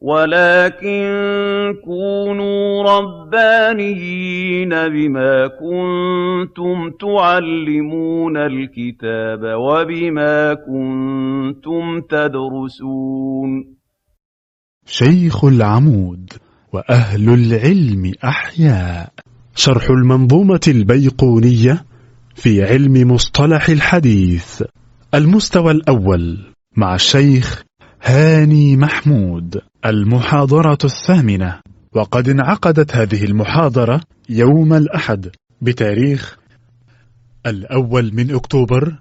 وَلَٰكِن كُونُوا رَبَّانِيِّينَ بِمَا كُنتُمْ تُعَلِّمُونَ الْكِتَابَ وَبِمَا كُنتُمْ تَدْرُسُونَ. شيخ العمود وأهل العلم أحياء شرح المنظومة البيقونية في علم مصطلح الحديث. المستوى الأول مع الشيخ هاني محمود. المحاضرة الثامنة. وقد انعقدت هذه المحاضرة يوم الأحد بتاريخ الأول من أكتوبر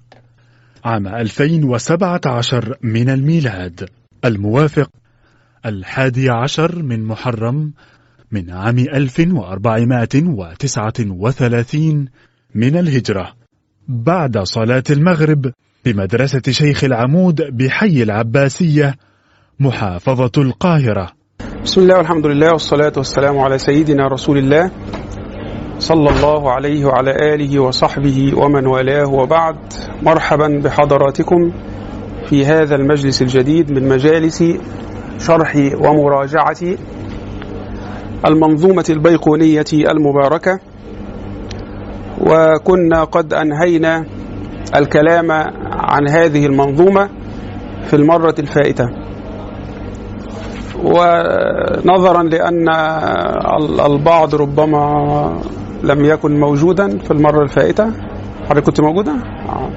عام 2017 من الميلاد. الموافق الحادي عشر من محرم من عام 1439 من الهجرة. بعد صلاة المغرب بمدرسة شيخ العمود بحي العباسية محافظة القاهرة. بسم الله والحمد لله والصلاة والسلام على سيدنا رسول الله صلى الله عليه وعلى آله وصحبه ومن والاه وبعد. مرحبا بحضراتكم في هذا المجلس الجديد من مجالس شرح ومراجعة المنظومة البيقونية المباركة. وكنا قد أنهينا الكلام عن هذه المنظومة في المرة الفائتة. ونظرا لأن البعض ربما لم يكن موجودا في المرة الفائتة حضرتك كنت موجودة؟ آه.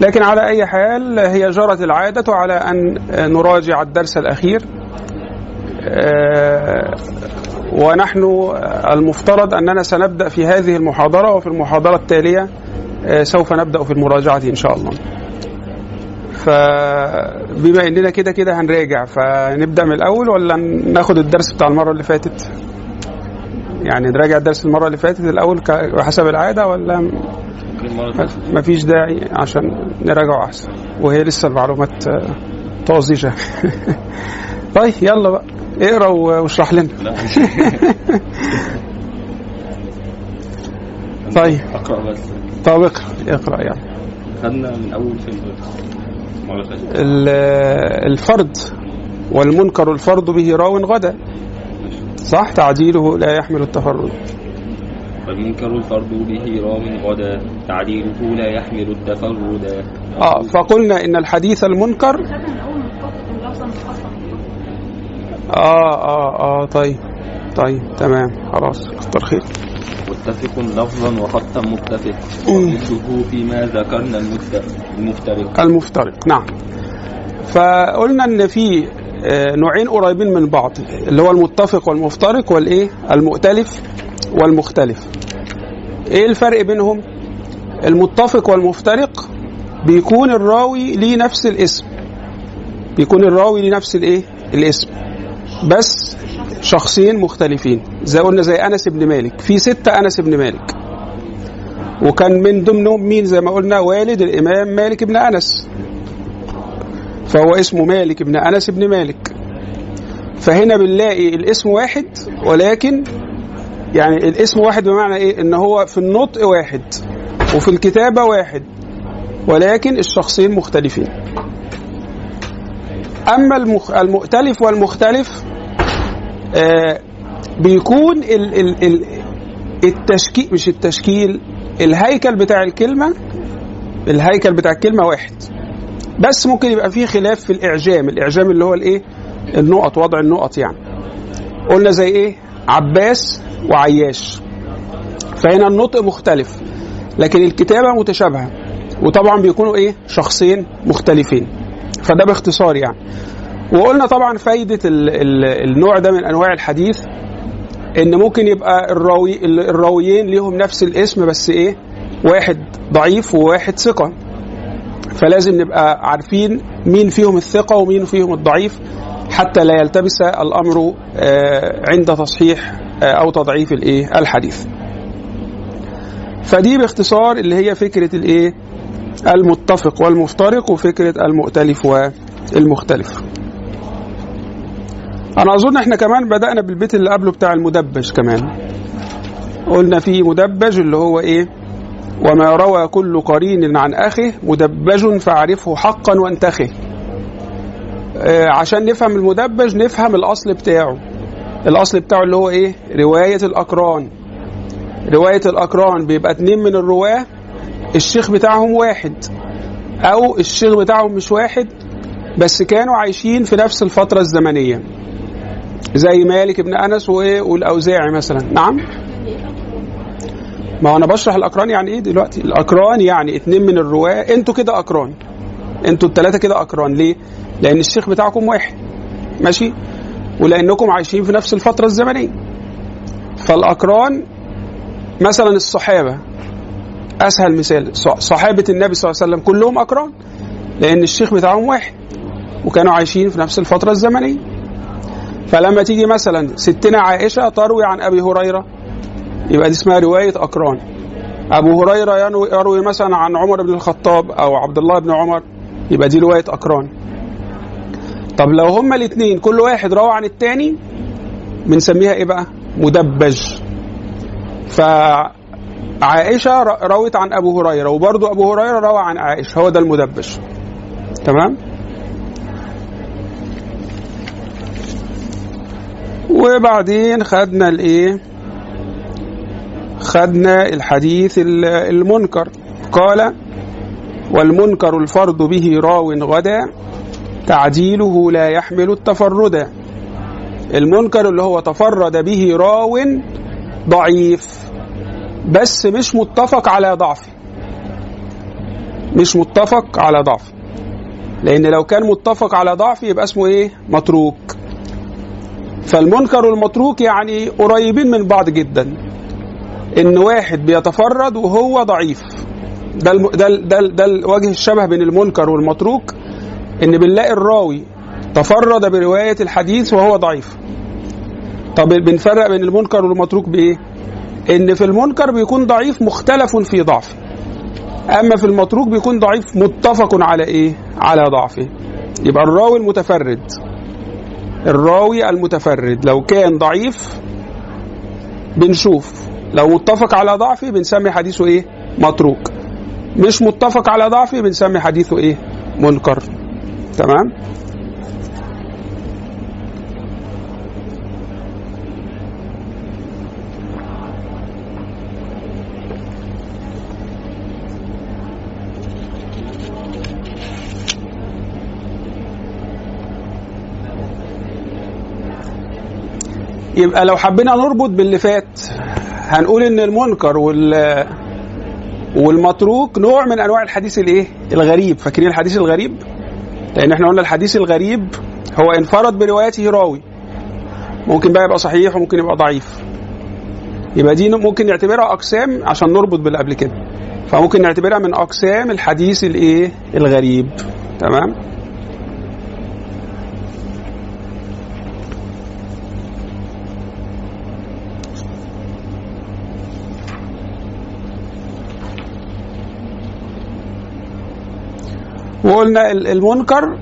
لكن على أي حال هي جرت العادة على أن نراجع الدرس الأخير ونحن المفترض أننا سنبدأ في هذه المحاضرة وفي المحاضرة التالية سوف نبدأ في المراجعة إن شاء الله فبما اننا كده كده هنراجع فنبدأ من الأول ولا ناخد الدرس بتاع المرة اللي فاتت؟ يعني نراجع الدرس المرة اللي فاتت الأول حسب العادة ولا مفيش داعي عشان نراجعه أحسن؟ وهي لسه المعلومات طازجة. طيب يلا بقى اقرأ واشرح لنا. طيب. أقرأ بس. طب اقرأ اقرأ يعني خدنا من أول فين؟ الفرد والمنكر الفرد به راو غدا. صح؟ تعديله لا يحمل التفرد. والمنكر الفرد به راو غدا. تعديله لا يحمل التفرد. آه فقلنا إن الحديث المنكر آه آه آه طيب طيب تمام خلاص كتر خير متفق لفظا وخطا متفق. ومثله فيما ذكرنا المفترق المفترق. نعم. فقلنا إن في نوعين قريبين من بعض اللي هو المتفق والمفترق والإيه؟ المؤتلف والمختلف. إيه الفرق بينهم؟ المتفق والمفترق بيكون الراوي ليه نفس الاسم. بيكون الراوي ليه نفس الإيه؟ الاسم. بس شخصين مختلفين. زي قلنا زي أنس بن مالك. في ستة أنس بن مالك. وكان من ضمنهم مين زي ما قلنا؟ والد الإمام مالك بن أنس. فهو اسمه مالك بن أنس بن مالك. فهنا بنلاقي الاسم واحد ولكن يعني الاسم واحد بمعنى إيه؟ إن هو في النطق واحد وفي الكتابة واحد ولكن الشخصين مختلفين. أما المخ... المؤتلف والمختلف بيكون ال ال ال التشكيل مش التشكيل الهيكل بتاع الكلمة الهيكل بتاع الكلمة واحد. بس ممكن يبقى فيه خلاف في الإعجام الإعجام اللي هو الإيه؟ النقط وضع النقط يعني. قلنا زي إيه؟ عباس وعياش. فهنا النطق مختلف لكن الكتابة متشابهة وطبعا بيكونوا إيه؟ شخصين مختلفين. فده باختصار يعني. وقلنا طبعا فايدة ال ال النوع ده من أنواع الحديث إن ممكن يبقى الراوي الراويين ليهم نفس الاسم بس إيه؟ واحد ضعيف وواحد ثقة. فلازم نبقى عارفين مين فيهم الثقة ومين فيهم الضعيف حتى لا يلتبس الأمر عند تصحيح أو تضعيف الإيه؟ الحديث. فدي باختصار اللي هي فكرة الإيه؟ المتفق والمفترق وفكرة المؤتلف والمختلف. أنا أظن إحنا كمان بدأنا بالبيت اللي قبله بتاع المدبج كمان. قلنا في مدبج اللي هو إيه؟ وما روى كل قرين عن اخه مدبج فاعرفه حقا وانتخه. آه، عشان نفهم المدبج نفهم الأصل بتاعه. الأصل بتاعه اللي هو إيه؟ رواية الأقران. رواية الأقران بيبقى اتنين من الرواة الشيخ بتاعهم واحد. أو الشيخ بتاعهم مش واحد بس كانوا عايشين في نفس الفترة الزمنية. زي مالك بن أنس وايه والأوزاعي مثلا. نعم. ما أنا بشرح الأقران يعني إيه دلوقتي؟ الأقران يعني اتنين من الرواة. أنتوا كده أقران. أنتوا الثلاثه كده أقران. ليه؟ لأن الشيخ بتاعكم واحد. ماشي؟ ولأنكم عايشين في نفس الفترة الزمنية. فالأقران مثلا الصحابة أسهل مثال. صحابة النبي صلى الله عليه وسلم كلهم أقران لأن الشيخ بتاعهم واحد. وكانوا عايشين في نفس الفترة الزمنية. فلما تيجي مثلا ستنا عائشة تروي عن أبي هريرة يبقى دي اسمها رواية أقران. أبو هريرة ينوي- يروي مثلا عن عمر بن الخطاب أو عبد الله بن عمر يبقى دي رواية أقران. طب لو هما الاثنين كل واحد روى عن الثاني بنسميها إيه بقى؟ مدبج. فعائشة ر- روت عن أبو هريرة وبرضه أبو هريرة روى عن عائشة هو ده المدبج. تمام؟ وبعدين خدنا الإيه؟ خدنا الحديث ال- المنكر. قال والمنكر الفرد به راو غدا تعديله لا يحمل التفردا المنكر اللي هو تفرد به راو ضعيف بس مش متفق على ضعفه مش متفق على ضعفه لأن لو كان متفق على ضعفه يبقى اسمه إيه؟ متروك. فالمنكر والمتروك يعني قريبين من بعض جدا. إن واحد بيتفرد وهو ضعيف. ده الم... ده ده, ال- ده الوجه الشبه بين المنكر والمتروك. إن بنلاقي الراوي تفرد برواية الحديث وهو ضعيف. طب بنفرق بين المنكر والمتروك بإيه؟ إن في المنكر بيكون ضعيف مختلف في ضعفه أما في المتروك بيكون ضعيف متفق على إيه؟ على ضعفه. يبقى الراوي المتفرد. الراوي المتفرد. لو كان ضعيف بنشوف. لو متفق على ضعفه بنسمي حديثه إيه؟ متروك. مش متفق على ضعفه بنسمي حديثه إيه؟ منكر. تمام؟ يبقى لو حبينا نربط باللي فات هنقول إن المنكر وال والمتروك نوع من أنواع الحديث الإيه؟ الغريب. فاكرين الحديث الغريب؟ لأن إحنا قلنا الحديث الغريب هو انفرد بروايته راوي. ممكن بقى يبقى صحيح وممكن يبقى ضعيف. يبقى دي ممكن نعتبرها أقسام عشان نربط باللي قبل كده. فممكن نعتبرها من أقسام الحديث الإيه؟ الغريب. تمام؟ وقلنا ال- المنكر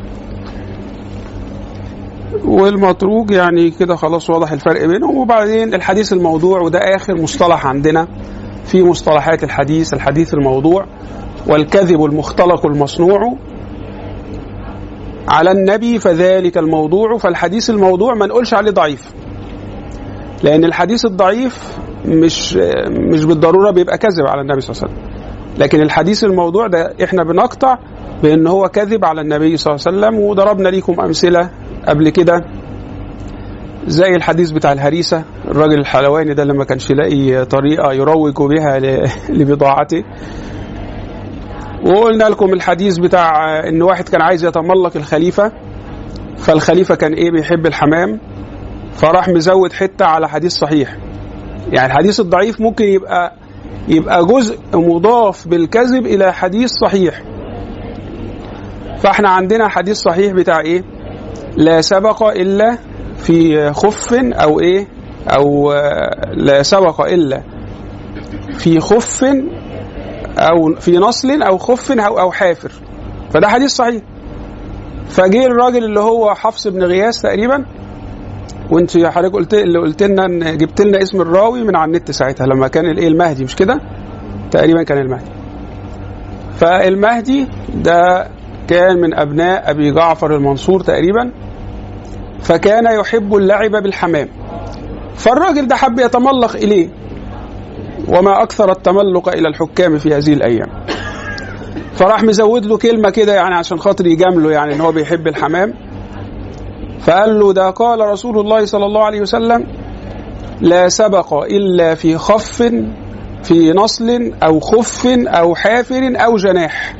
والمتروك يعني كده خلاص واضح الفرق بينهم. وبعدين الحديث الموضوع وده آخر مصطلح عندنا في مصطلحات الحديث الحديث الموضوع. والكذب المختلق المصنوع على النبي فذلك الموضوع. فالحديث الموضوع ما نقولش عليه ضعيف لأن الحديث الضعيف مش مش بالضرورة بيبقى كذب على النبي صلى الله عليه وسلم. لكن الحديث الموضوع ده إحنا بنقطع بان هو كذب على النبي صلى الله عليه وسلم وضربنا ليكم أمثلة قبل كده. زي الحديث بتاع الهريسة الراجل الحلواني ده اللي ما كانش لاقي طريقة يروج بها لبضاعته. وقلنا لكم الحديث بتاع إن واحد كان عايز يتملق الخليفة فالخليفة كان إيه بيحب الحمام فراح مزود حتة على حديث صحيح. يعني الحديث الضعيف ممكن يبقى يبقى جزء مضاف بالكذب إلى حديث صحيح. فاحنا عندنا حديث صحيح بتاع إيه؟ لا سبق إلا في خف أو إيه؟ أو آه، لا سبق إلا في خف أو في نصل أو خف أو أو حافر. فده حديث صحيح. فجه الراجل اللي هو حفص بن غياث تقريبا وانت حضرتك قلت اللي قلت لنا جبت لنا اسم الراوي من على النت ساعتها لما كان الإيه؟ المهدي مش كده؟ تقريبا كان المهدي. فالمهدي ده كان من أبناء أبي جعفر المنصور تقريبا فكان يحب اللعب بالحمام. فالراجل ده حب يتملق إليه وما أكثر التملق إلى الحكام في هذه الأيام. فراح مزود له كلمة كده يعني عشان خاطر يجامله يعني إن هو بيحب الحمام. فقال له ده قال رسول الله صلى الله عليه وسلم لا سبق إلا في خف في نصل أو خف أو حافر أو جناح.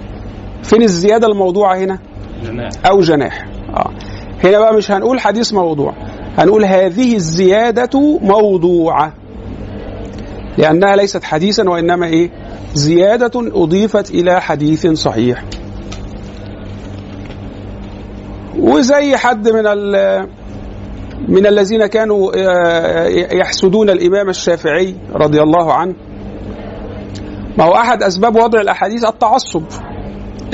فين الزيادة الموضوعة هنا؟ جناح. أو جناح. آه. هنا بقى مش هنقول حديث موضوع هنقول هذه الزيادة موضوعة. لأنها ليست حديثا وإنما إيه؟ زيادة أضيفت إلى حديث صحيح. وزي حد من ال من الذين كانوا آه، يحسدون الإمام الشافعي رضي الله عنه. ما هو أحد أسباب وضع الأحاديث؟ التعصب.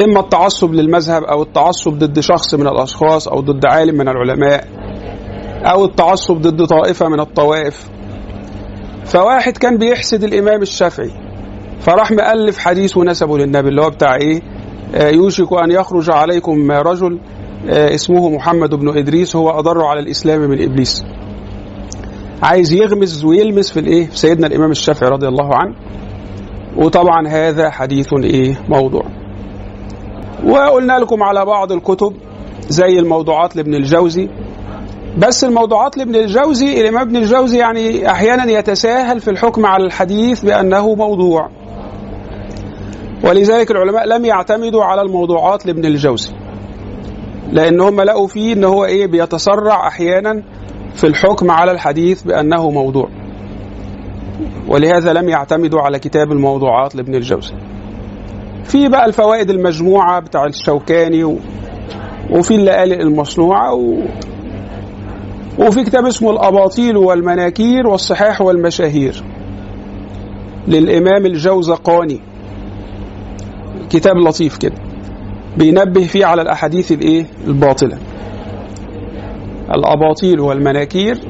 إما التعصب للمذهب أو التعصب ضد شخص من الأشخاص أو ضد عالم من العلماء أو التعصب ضد طائفة من الطوائف. فواحد كان بيحسد الإمام الشافعي فراح مألف حديث ونسبه للنبي اللي هو بتاع إيه؟ آه، يوشك أن يخرج عليكم رجل آه، اسمه محمد بن إدريس هو أضر على الإسلام من إبليس. عايز يغمز ويلمس في الإيه؟ في سيدنا الإمام الشافعي رضي الله عنه. وطبعا هذا حديث إيه؟ موضوع. وقلنا لكم على بعض الكتب زي الموضوعات لابن الجوزي. بس الموضوعات لابن الجوزي الإمام ابن الجوزي يعني أحيانا يتساهل في الحكم على الحديث بأنه موضوع. ولذلك العلماء لم يعتمدوا على الموضوعات لابن الجوزي. لأن هم لقوا فيه إن هو إيه بيتسرع أحيانا في الحكم على الحديث بأنه موضوع. ولهذا لم يعتمدوا على كتاب الموضوعات لابن الجوزي. في بقى الفوائد المجموعة بتاع الشوكاني و... وفي اللآلئ المصنوعة و... وفي كتاب اسمه الأباطيل والمناكير والصحاح والمشاهير للإمام الجوزقاني. كتاب لطيف كده. بينبه فيه على الأحاديث الإيه؟ الباطلة. الأباطيل والمناكير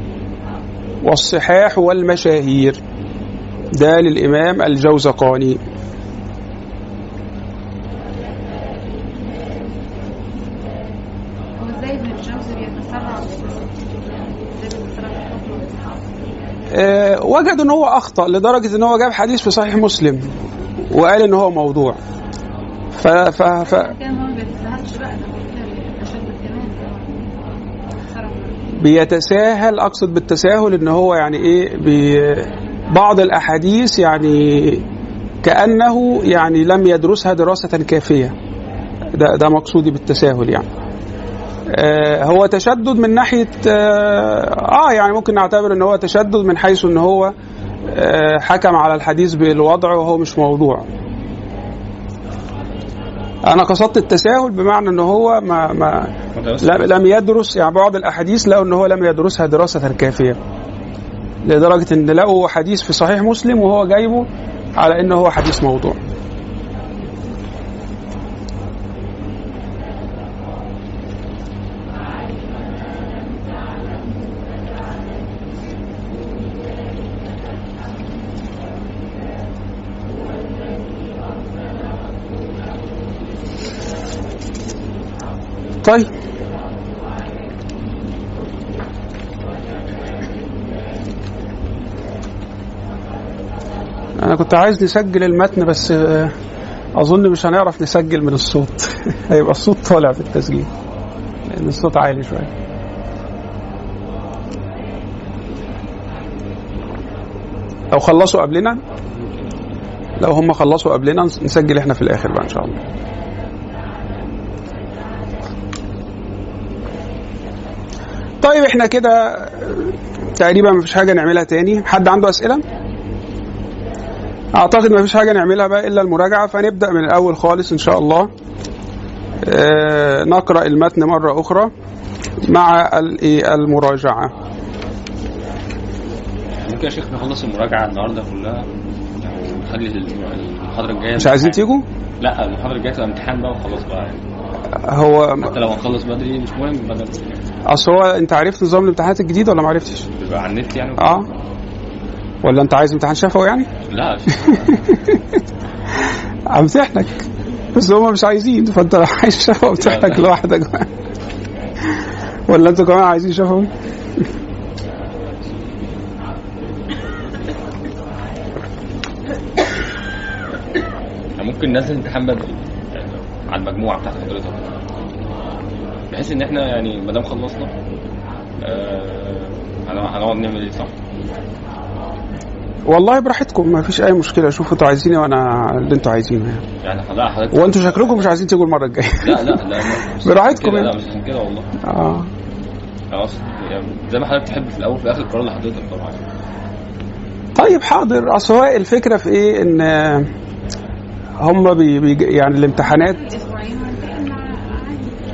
والصحاح والمشاهير. ده للإمام الجوزقاني هو إزاي ابن الجوزي بيتسرع إزاي بيتسرع في الحكم والإصحاب؟ آه، وجد إن هو أخطأ لدرجة إن هو جاب حديث في صحيح مسلم وقال إن هو موضوع ف ف ف. بيتساهل أقصد بالتساهل إن هو يعني إيه بعض الأحاديث يعني كأنه يعني لم يدرسها دراسة كافية ده ده مقصودي بالتساهل يعني آه هو تشدد من ناحية آه, آه يعني ممكن نعتبر إن هو تشدد من حيث إن هو آه حكم على الحديث بالوضع وهو مش موضوع. أنا قصدت التساهل بمعنى إن هو ما ما لم لم يدرس يعني بعض الأحاديث لقوا إن هو لم يدرسها دراسة كافيه لدرجة إن لقوا حديث في صحيح مسلم وهو جايبه على انه هو حديث موضوع. طيب. أنا كنت عايز نسجل المتن بس آه، أظن مش هنعرف نسجل من الصوت. هيبقى الصوت طالع في التسجيل لأن الصوت عالي شوية. لو خلصوا قبلنا لو هم خلصوا قبلنا نسجل إحنا في الآخر بقى إن شاء الله. طيب إحنا كده تقريبا مفيش حاجة نعملها تاني. حد عنده أسئلة؟ أعتقد مفيش حاجة نعملها بقى إلا المراجعة. فنبدأ من الأول خالص إن شاء الله. آه، نقرأ المتن مرة أخرى مع إيه، المراجعة. ممكن يا شيخ نخلص المراجعة النهارده كلها؟ ونخلي المحاضرة الجاية مش عايزين. تيجوا؟ لا المحاضرة الجاية تبقى امتحان بقى وخلاص بقى. يعني هو حتى لو هنخلص بدري مش مهم بدل أصل هو أنت عرفت نظام الامتحانات الجديد ولا ما عرفتش؟ بيبقى على النت يعني. آه. ولا أنت عايز امتحان شفوي يعني؟ لا. أمتحنك. بس هم مش عايزين فأنت لو عايز شفوي بتاعك لوحدك. ولا أنتوا كمان عايزين شفوي؟ ممكن ننزل امتحان بدري. على المجموعة بتاعت حضرتك. بحيث إن إحنا يعني ما دام خلصنا آه، هن- هنقعد نعمل إيه صح؟ والله براحتكم ما فيش أي مشكلة. شوفوا أنتوا عايزين إيه وأنا اللي أنتوا عايزينه. يعني يعني حضرتك وانتوا شكلكم مش عايزين تيجوا المرة الجاية. لا لا لا براحتكم كده، لا يعني. مش عشان كده والله. آه. أقصد يعني زي ما حضرتك تحب في الأول وفي الآخر القرار لحضرتك طبعا. طيب حاضر. اصل هو الفكرة في إيه؟ إن آه، هم بي بي يعني الامتحانات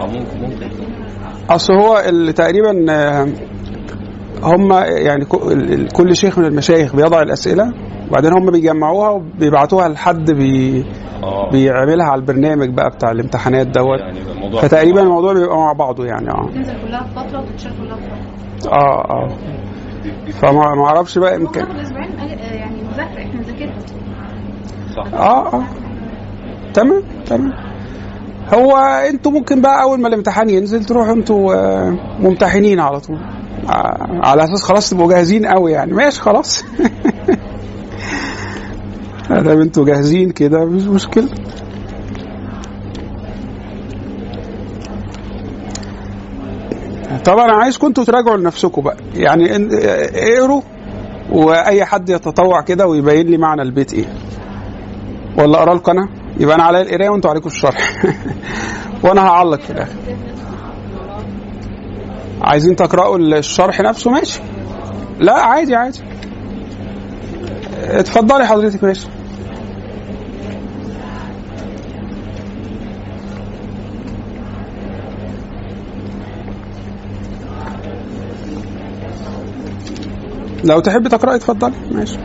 أو ممكن ممكن. أصل هو اللي تقريبا آه، هم يعني كل شيخ من المشايخ بيضع الأسئلة وبعدين هم بيجمعوها وبيبعتوها لحد بي آه. بيعملها على البرنامج بقى بتاع الامتحانات دوت. يعني فتقريبا الموضوع بيبقى مع بعضه يعني آه. تنزل كلها في فترة وتتشال كلها في فترة. آه آه. فما ما أعرفش بقى يمكن آه، يعني مذاكرة إحنا نذاكرها. صح. آه آه. تمام تمام. هو أنتوا ممكن بقى اول ما الامتحان ينزل تروحوا أنتوا آه، ممتحنين على طول. آه، على أساس خلاص تبقوا جاهزين قوي يعني. ماشي خلاص. ادام أنتوا جاهزين كده مفيش مشكلة. طبعا أنا عايزكم أنتوا تراجعوا لنفسكم بقى. يعني اقروا وأي حد يتطوع كده ويبين لي معنى البيت إيه. ولا أقرأ لكم أنا؟ يبقى أنا عليا القراية وأنتوا عليكم الشرح. وأنا هعلق في الآخر. عايزين تقرأوا الشرح نفسه؟ ماشي. لا عادي عادي. اتفضلي حضرتك ماشي. لو تحب تقرأي اتفضلي. ماشي.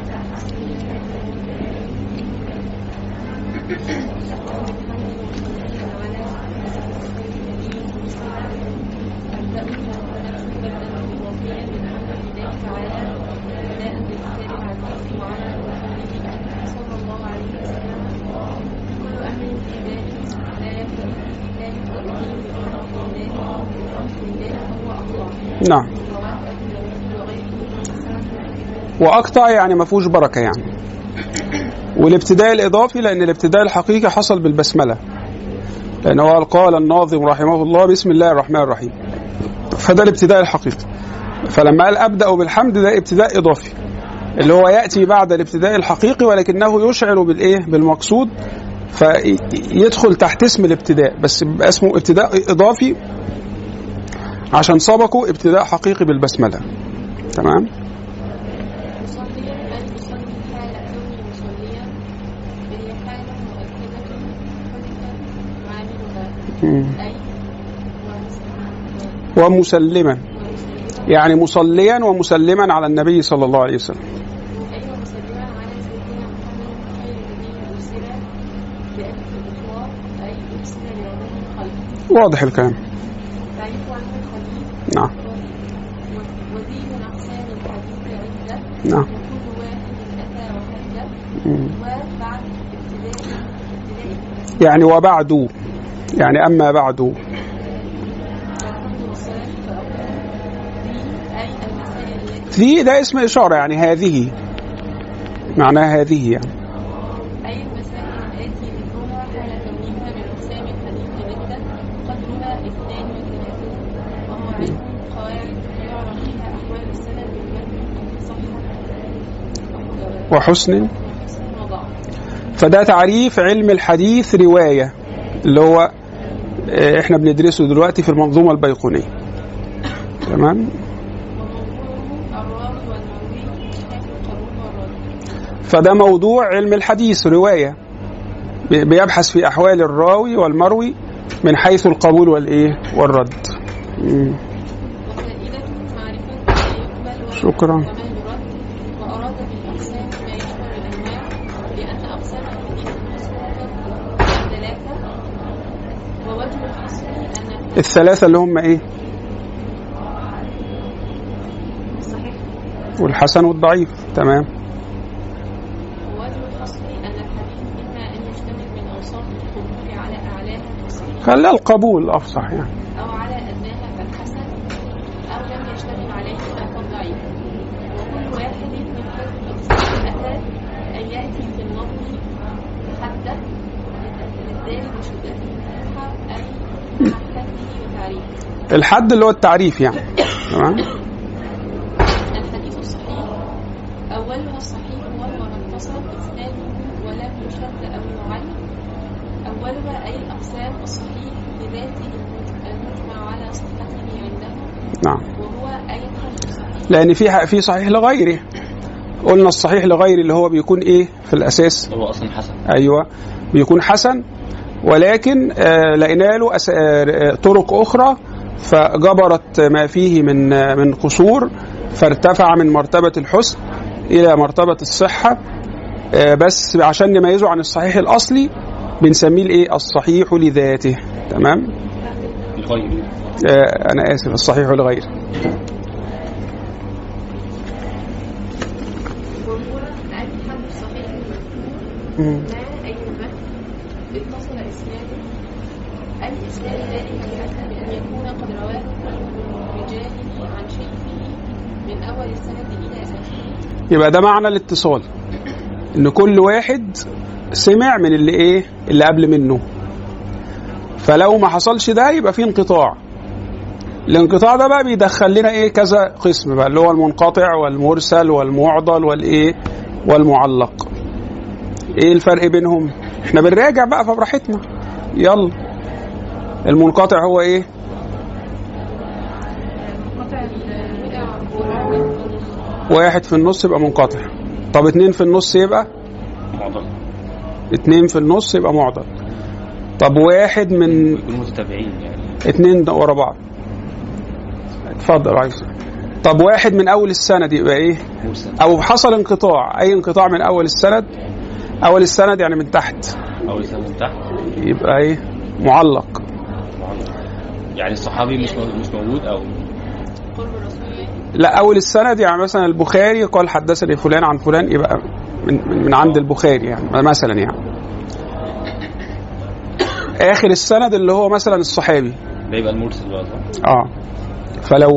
نعم. وأقطع يعني ما فيهوش بركة يعني. والابتداء الإضافي لأن الابتداء الحقيقي حصل بالبسملة. لأن هو قال الناظم رحمه الله بسم الله الرحمن الرحيم. فده الابتداء الحقيقي. فلما قال أبدأ بالحمد ده ابتداء إضافي. اللي هو يأتي بعد الابتداء الحقيقي ولكنه يشعر بالإيه؟ بالمقصود. فيدخل تحت اسم الابتداء. بس اسمه ابتداء إضافي عشان سبقوا ابتداء حقيقي بالبسملة. تمام؟ ومسلما. يعني مصليا ومسلما على النبي صلى الله عليه وسلم. أي مسلما نعم. عدة نعم. وبعد ابتداء يعني وبعد يعني أما بعد. ذي ده اسم إشارة يعني هذه. معناها هذه يعني أي المسائل التي ذكرها حال كونها من أقسام الحديث عدة قدرها اثنان وثلاثون وهو علم قواعد يعرف فيها أحوال السند بالمتن صحة وحسن. فده تعريف علم الحديث رواية اللي هو آه، إحنا بندرسه دلوقتي في المنظومة البيقونية. تمام؟ فده موضوع علم الحديث رواية. بي- بيبحث في أحوال الراوي والمروي من حيث القبول والإيه؟ والرد. شكراً. الثلاثة اللي هم إيه؟ والحسن والضعيف. تمام. ووجه الحصر أن الحديث إما أن يشتمل من أوصاف القبول على خليها القبول افصح يعني أو على أدناها فالحسن أو لم يشتمل عليه فالضعيف وكل واحد من هذه الأقسام أتى أن يأتي في النظم حده للدال بشدته الفتحة أي مع حده وتعريفه الحد اللي هو التعريف يعني. تمام؟ الحديث الصحيح أولها الصحيح وهو ما اتصل إسناده ولم يشد أو يعل الأقسام الصحيح بذاته المجمع على صحته عنده نعم. وهو الصحيح لأن في في صحيح لغيره. قلنا الصحيح لغيره اللي هو بيكون إيه في الأساس؟ هو أصلا حسن. أيوه. بيكون حسن. ولكن آه، لقينا له أس- آه، طرق أخرى فجبرت ما فيه من من قصور فارتفع من مرتبة الحسن إلى مرتبة الصحة آه، بس عشان نميزه عن الصحيح الأصلي بنسميه الإيه؟ الصحيح لذاته. تمام؟ آه، أنا آسف الصحيح لغيره. وهو أي الحديث الصحيح مم. ما أي المتن اتصل إسناده أي إسناد ذلك بأن يكون قد رواه كل رجاله عن شيخه من أول السند إلى آخره يبقى ده معنى الاتصال. إن كل واحد سمع من اللي إيه؟ اللي قبل منه. فلو ما حصلش ده يبقى في انقطاع. الانقطاع ده بقى بيدخل لنا إيه؟ كذا قسم بقى اللي هو المنقطع والمرسل والمعضل والإيه؟ والمعلق. إيه الفرق بينهم؟ إحنا بنراجع بقى فبراحتنا. يلا. المنقطع هو إيه؟ واحد في النص يبقى منقطع. طب اتنين في النص يبقى؟ معضل. اتنين في النص يبقى معضل. طب واحد من يكونوا متتابعين يعني. اتنين ورا بعض. اتفضل عايز طب واحد من أول السند يبقى إيه؟ أو حصل انقطاع. أي انقطاع من أول السند؟ أول السند يعني من تحت. أول سنه من تحت. يبقى إيه؟ معلق. يعني الصحابي مش مش موجود أو لا أول السند يعني مثلا البخاري قال حدثني فلان عن فلان يبقى من, من, عند البخاري يعني مثلا يعني. آخر السند اللي هو مثلا الصحابي. ده يبقى المرسل بقى صح؟ آه. فلو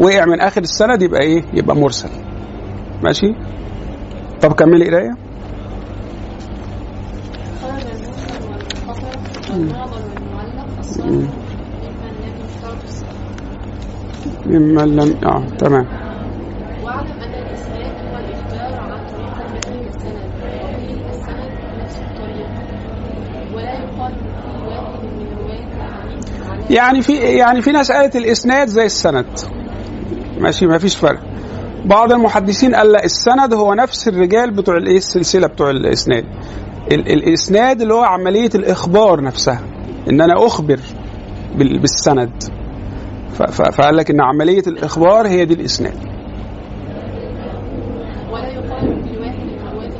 وقع من آخر السند يبقى إيه؟ يبقى مرسل. ماشي؟ طب كملي قراية. خرج المرسل والمنقطع والمعضل والمعلق الصالح ممن لم يشترط الصحة ممن لم آه تمام. يعني في يعني في ناس قالت الإسناد زي السند. ماشي ما فيش فرق. بعض المحدثين قال لا السند هو نفس الرجال بتوع الإيه؟ السلسلة بتوع الإسناد. ال- الإسناد اللي هو عملية الإخبار نفسها. إن أنا أخبر بال- بالسند. فقال لك إن عملية الإخبار هي دي الإسناد. ولا يقال الحديث على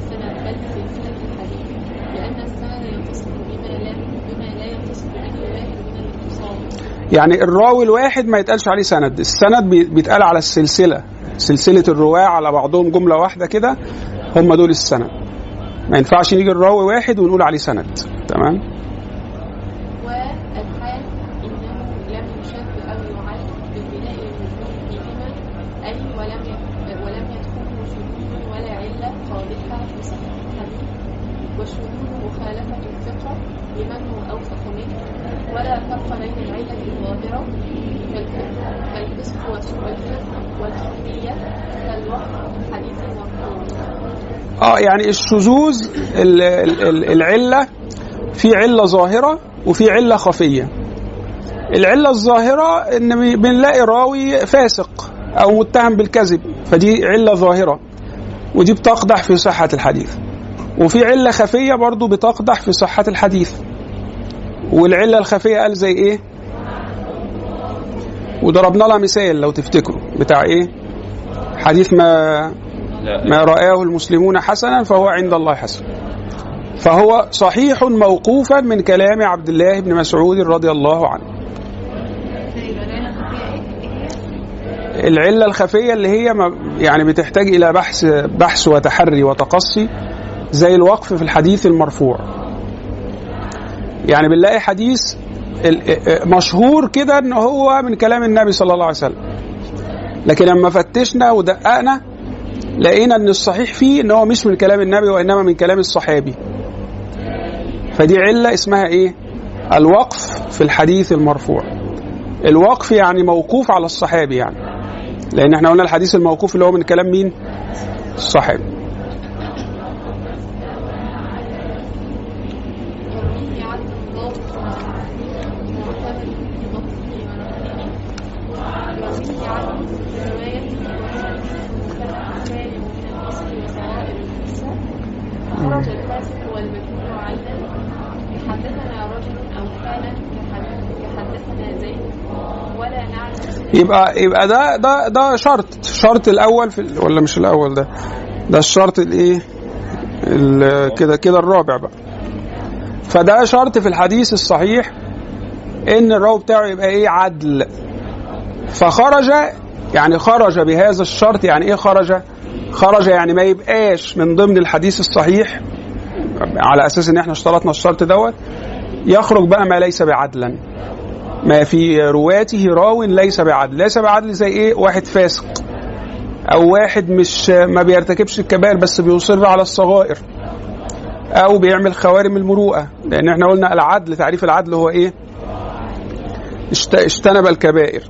سند بل الحديث السند يتصف بما لا بما لا يتصف به واحد من الاتصال. يعني الراوي الواحد ما يتقالش عليه سند. السند بي- بيتقال على السلسلة. سلسلة الرواة على بعضهم جملة واحدة كده هم دول السند. ما ينفعش نيجي الراوي واحد ونقول عليه سند. تمام والحال إنه لم يشد أو يعل بالبناء المجنون فيهما أي ولم ي- ولم يدخله شذوذ ولا علة قادحة في صحة الحديث والشذوذ مخالفة الثقة لمن هو أوثق منه ولا فرق بين العلة الظاهرة كالفقه كالفسق والفسق والخفية كالوقت حديث المرفوع آه يعني الشذوذ ال- ال- ال- العلة في علة ظاهرة وفي علة خفية. العلة الظاهرة إن بنلاقي راوي فاسق أو متهم بالكذب فدي علة ظاهرة ودي بتقدح في صحة الحديث. وفي علة خفية برضو بتقدح في صحة الحديث. والعلة الخفية قال زي إيه؟ وضربنا لها مثال لو تفتكروا بتاع إيه؟ حديث ما ما رآه المسلمون حسنا فهو عند الله حسن. فهو صحيح موقوفا من كلام عبد الله بن مسعود رضي الله عنه. العلة الخفية اللي هي يعني بتحتاج إلى بحث بحث وتحري وتقصي زي الوقف في الحديث المرفوع. يعني بنلاقي حديث مشهور كده إن هو من كلام النبي صلى الله عليه وسلم. لكن لما فتشنا ودققنا لقينا إن الصحيح فيه إن هو مش من كلام النبي وإنما من كلام الصحابي. فدي علة اسمها إيه؟ الوقف في الحديث المرفوع. الوقف يعني موقوف على الصحابي يعني. لأن إحنا قلنا الحديث الموقوف اللي هو من كلام مين؟ الصحابي. يبقى يبقى ده ده ده شرط. الشرط الأول في ولا مش الأول ده؟ ده الشرط الإيه؟ ال- كده كده الرابع بقى. فده شرط في الحديث الصحيح إن الراوي بتاعه يبقى إيه؟ عدل. فخرج يعني خرج بهذا الشرط. يعني إيه خرج؟ خرج يعني ما يبقاش من ضمن الحديث الصحيح على أساس إن إحنا اشترطنا الشرط دوت. يخرج بقى ما ليس بعدلا. ما في رواته راو ليس بعدل. ليس بعدل زي إيه؟ واحد فاسق. أو واحد مش ما بيرتكبش الكبائر بس بيصر على الصغائر. أو بيعمل خوارم المروءة. لأن إحنا قلنا العدل تعريف العدل هو إيه؟ اجتنب الكبائر.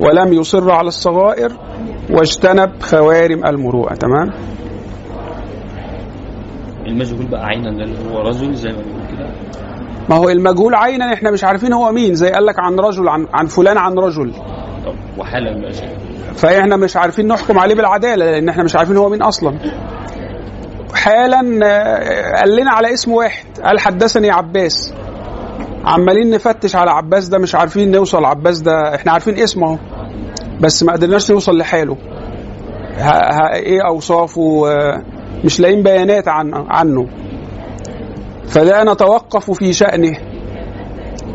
ولم يصر على الصغائر واجتنب خوارم المروءة. تمام؟ المجهول بقى عينا اللي هو رجل زي ما ما هو المجهول عينا إحنا مش عارفين هو مين. زي قال لك عن رجل عن, عن فلان عن رجل. طب وحالا فإحنا مش عارفين نحكم عليه بالعدالة لأن إحنا مش عارفين هو مين أصلا. حالا آه، قال لنا على اسم واحد قال حدثني عباس. عمالين نفتش على عباس ده مش عارفين نوصل. عباس ده إحنا عارفين اسمه أهو بس ما قدرناش نوصل لحاله. ها ها إيه أوصافه؟ آه، مش لاقيين بيانات عن عنه. فده نتوقف في شأنه.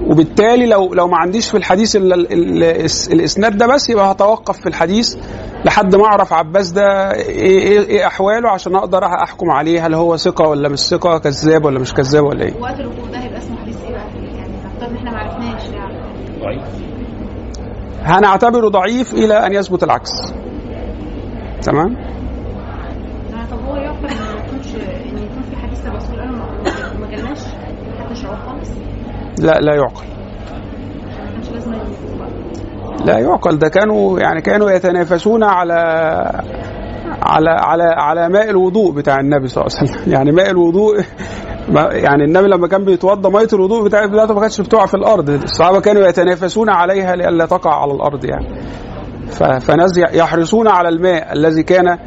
وبالتالي لو لو ما عنديش في الحديث ال ال ال الإسناد ده بس يبقى هتوقف في الحديث لحد ما أعرف عباس ده إيه إيه, إيه أحواله عشان أقدر أحكم عليه هل هو ثقة ولا مش ثقة كذاب ولا مش كذاب ولا إيه. وقت الوقوف ده هيبقى اسمه حديث إيه بقى؟ يعني نفترض إن إحنا ما عرفناش يعني. ضعيف. هنعتبره ضعيف إلى أن يثبت العكس. تمام؟ طب هو يعقل ان ما يكونش ان يكون في حديث الرسول قاله ما- ما جالناش حتى شعور خالص لا لا يعقل. لا يعقل. ده كانوا يعني كانوا يتنافسون على على على على ماء الوضوء بتاع النبي صلى الله عليه وسلم. يعني ماء الوضوء يعني النبي لما كان بيتوضا مية الوضوء بتاع- بتاعته ما كانتش بتقع في الأرض. الصحابة كانوا يتنافسون عليها لئلا تقع على الأرض يعني. فناس يحرصون على الماء الذي كان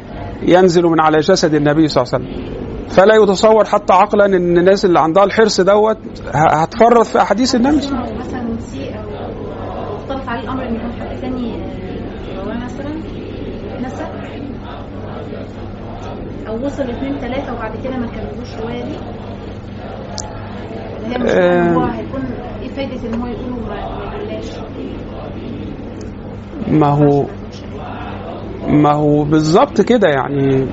ينزل من على جسد النبي صلى الله عليه وسلم. فلا يتصور حتى عقلا إن الناس اللي عندها الحرص دوت هتفرط في أحاديث النبي مثلا نسي أو أو اختلط عليه الأمر إن يكون حد آه، رواه مثلا. نسى أو وصل لاثنين ثلاثة وبعد كده ما كملوش روايه دي. هي مش آه. هو هيكون إيه فايدة إن هو يقوله ما يقولهاش؟ ما هو ما هو بالظبط كده يعني.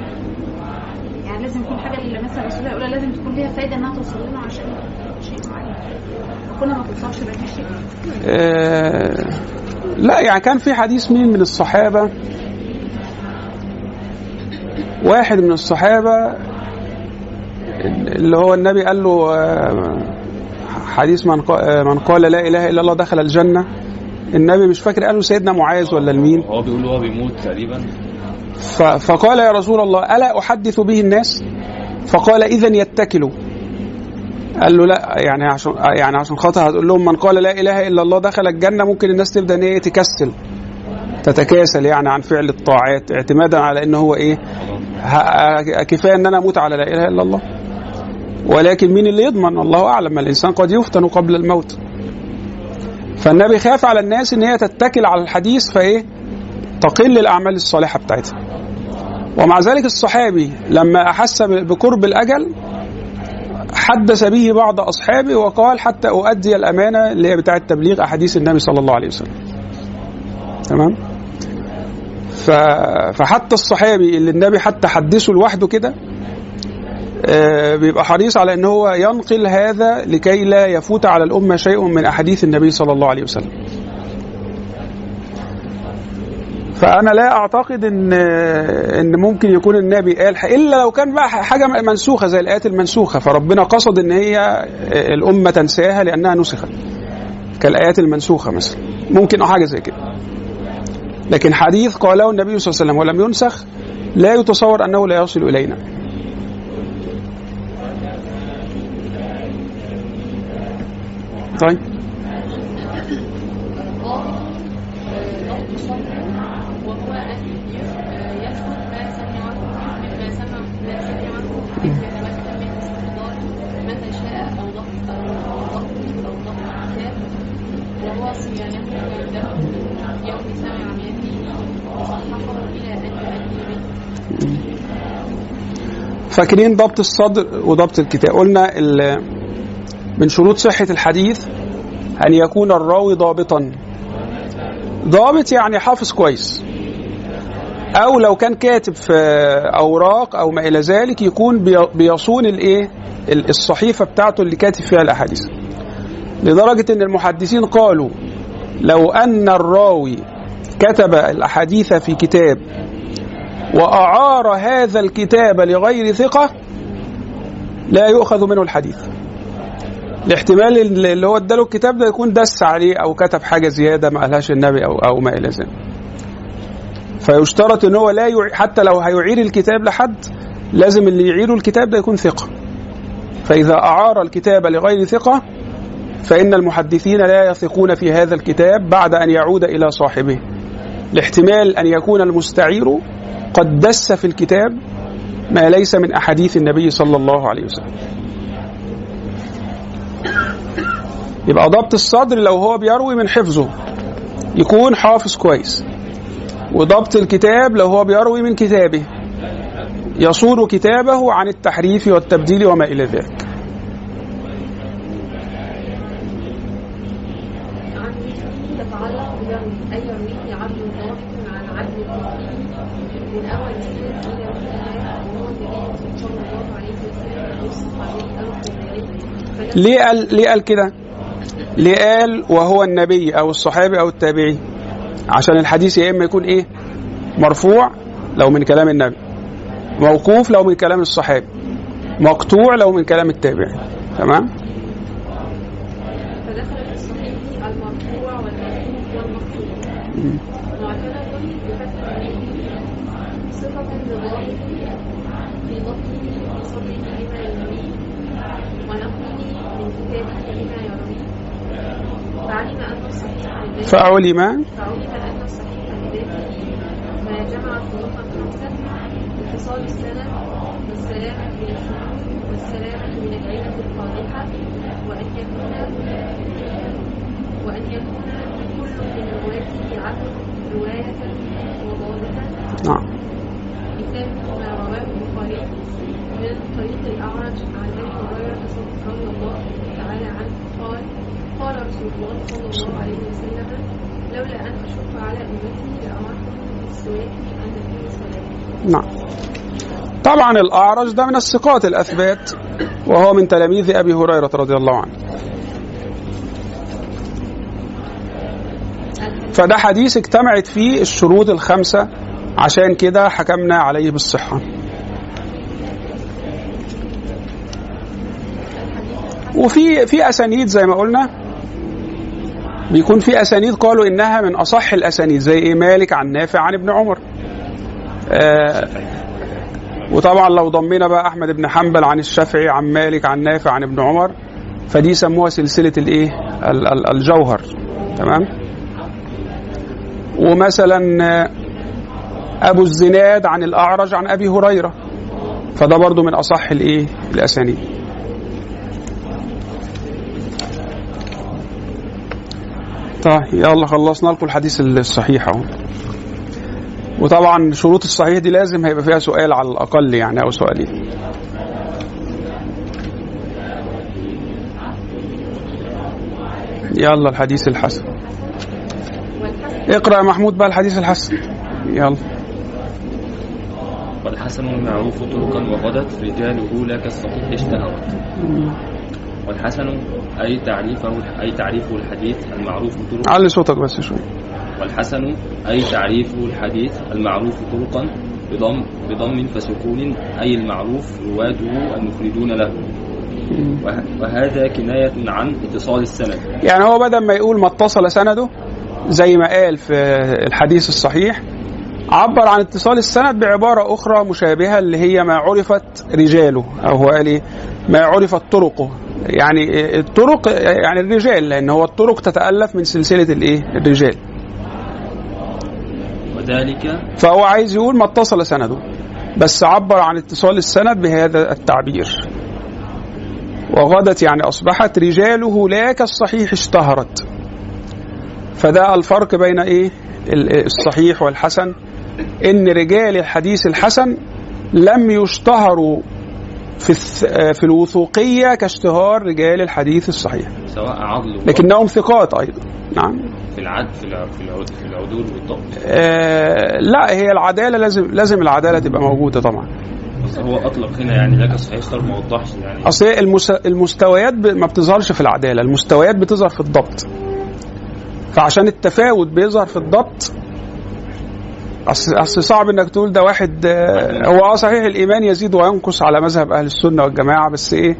لازم يكون حاجة اللي مثلا الرسول يقولها لازم تكون ليها فايدة إنها توصل لنا عشان شيء معين. ما توصلش فيش شيء. آه لا يعني كان في حديث مين من الصحابة؟ واحد من الصحابة اللي هو النبي قال له آه، حديث من آه، من قال لا إله إلا الله دخل الجنة. النبي مش فاكر قال له سيدنا معاذ ولا لمين؟ هو بيقول هو بيموت تقريبا. فقال يا رسول الله ألا أحدث به الناس؟ فقال إذا يتكلوا. قال له لا يعني عشان يعني عشان خاطر هتقول لهم من قال لا إله إلا الله دخل الجنة ممكن الناس تبدأ إن هي تكسل تتكاسل يعني عن فعل الطاعات اعتمادا على إن هو إيه كفاية إن أنا أموت على لا إله إلا الله. ولكن مين اللي يضمن؟ الله أعلم الإنسان قد يفتن قبل الموت. فالنبي خاف على الناس إن هي تتكل على الحديث فإيه تقل الأعمال الصالحة بتاعتها. ومع ذلك الصحابي لما أحس ب- بقرب الأجل حدث به بعض اصحابه وقال حتى أؤدي الأمانة اللي هي بتاعة تبليغ أحاديث النبي صلى الله عليه وسلم. تمام؟ فحتى الصحابي اللي النبي حتى حدثه لوحده كده آه، بيبقى حريص على إن هو ينقل هذا لكي لا يفوت على الأمة شيء من أحاديث النبي صلى الله عليه وسلم. فأنا لا أعتقد إن إن ممكن يكون النبي قال إلا لو كان بقى حاجة منسوخة زي الآيات المنسوخة فربنا قصد إن هي الأمة تنساها لأنها نسخت. كالآيات المنسوخة مثلا ممكن أو حاجة زي كده. لكن حديث قاله النبي صلى الله عليه وسلم ولم ينسخ لا يتصور أنه لا يصل إلينا. طيب فاكرين ضبط الصدر وضبط الكتاب؟ قلنا من شروط صحة الحديث أن يكون الراوي ضابطا. ضابط يعني حافظ كويس. أو لو كان كاتب في أوراق أو ما إلى ذلك يكون بي- بيصون الإيه؟ ال- الصحيفة بتاعته اللي كاتب فيها الأحاديث. لدرجة أن المحدثين قالوا لو أن الراوي كتب الأحاديث في كتاب وأعار هذا الكتاب لغير ثقة لا يؤخذ منه الحديث. الاحتمال اللي هو اداله الكتاب ده يكون دس عليه أو كتب حاجة زيادة ما قالهاش النبي أو أو ما إلى ذلك. فيشترط إن هو لا يعي حتى لو هيعير الكتاب لحد لازم اللي يعيره الكتاب ده يكون ثقة. فإذا أعار الكتاب لغير ثقة فإن المحدثين لا يثقون في هذا الكتاب بعد أن يعود إلى صاحبه. الاحتمال أن يكون المستعير قد دس في الكتاب ما ليس من أحاديث النبي صلى الله عليه وسلم. يبقى ضبط الصدر لو هو بيروي من حفظه يكون حافظ كويس. وضبط الكتاب لو هو بيروي من كتابه يصون كتابه عن التحريف والتبديل وما ذلك إلى كذلك ليه قال ليه قال كده؟ ليه قال وهو النبي أو الصحابي أو التابعي؟ عشان الحديث يا إما يكون إيه؟ مرفوع لو من كلام النبي موقوف لو من كلام الصحابي مقطوع لو من كلام التابعي تمام؟ ونقله من كتابه لما يرويه فعلم الصحيح لذاته فعلم نعم مثال ما رواه البخاري من طريق الأعرج عن أبي هريرة رضي الله تعالى عنه قال قال رسول الله صلى الله عليه وسلم لولا أن أشق على أمتي لأمرتهم بالسواك عند صلاة نعم. طبعا الأعرج ده من الثقات الأثبات وهو من تلاميذ أبي هريرة رضي الله عنه. فده حديث اجتمعت فيه الشروط الخمسة عشان كده حكمنا عليه بالصحة. وفي في أسانيد زي ما قلنا بيكون في أسانيد قالوا إنها من أصح الأسانيد زي إيه؟ مالك عن نافع عن ابن عمر. آه وطبعا لو ضمينا بقى أحمد بن حنبل عن الشافعي عن مالك عن نافع عن ابن عمر فدي سموها سلسلة الإيه؟ ال- ال- الجوهر. تمام؟ ومثلا آه، أبو الزناد عن الأعرج عن أبي هريرة فده برضو من أصح الإيه؟ الأسانيد. طيب يلا خلصنا لكم الحديث الصحيح أهو. وطبعا شروط الصحيح دي لازم هيبقى فيها سؤال على الأقل يعني أو سؤالين. يلا الحديث الحسن. اقرأ يا محمود بقى الحديث الحسن. يلا والحسن المعروف طرقا وغدت رجاله لا كالصحيح اشتهرت. والحسن أي تعريفه أي تعريفه الحديث المعروف طرقا؟ علي صوتك بس شوية والحسن أي تعريفه الحديث المعروف طرقا؟ بضم بضم فسكون أي المعروف رواته المفردون له. وه- وهذا كناية عن اتصال السند. يعني هو بدل ما يقول ما اتصل سنده زي ما قال في الحديث الصحيح عبر عن اتصال السند بعبارة أخرى مشابهة اللي هي ما عرفت رجاله أو هو قال إيه؟ ما عرفت طرقه. يعني الطرق يعني الرجال لأن هو الطرق تتألف من سلسلة الإيه؟ الرجال. وذلك؟ فهو عايز يقول ما اتصل سنده بس عبر عن اتصال السند بهذا التعبير. وغدت يعني أصبحت رجاله لا كالصحيح اشتهرت. فده الفرق بين ال- الصحيح والحسن إن رجال الحديث الحسن لم يشتهروا في الث- في الوثوقية كاشتهار رجال الحديث الصحيح. سواء عضل لكنهم ثقات أيضا. نعم. في العد في الع- في العد- في العدول والضبط. آه لا هي العدالة لازم لازم العدالة تبقى موجودة طبعا. بس هو أطلق هنا يعني لك اشتهر ما وضحش يعني. أصل المس... المستويات ب... ما بتظهرش في العدالة المستويات بتظهر في الضبط. فعشان التفاوت بيظهر في الضبط اصل أصل صعب إنك تقول ده واحد آه، هو آه صحيح الإيمان يزيد وينقص على مذهب أهل السنة والجماعة بس إيه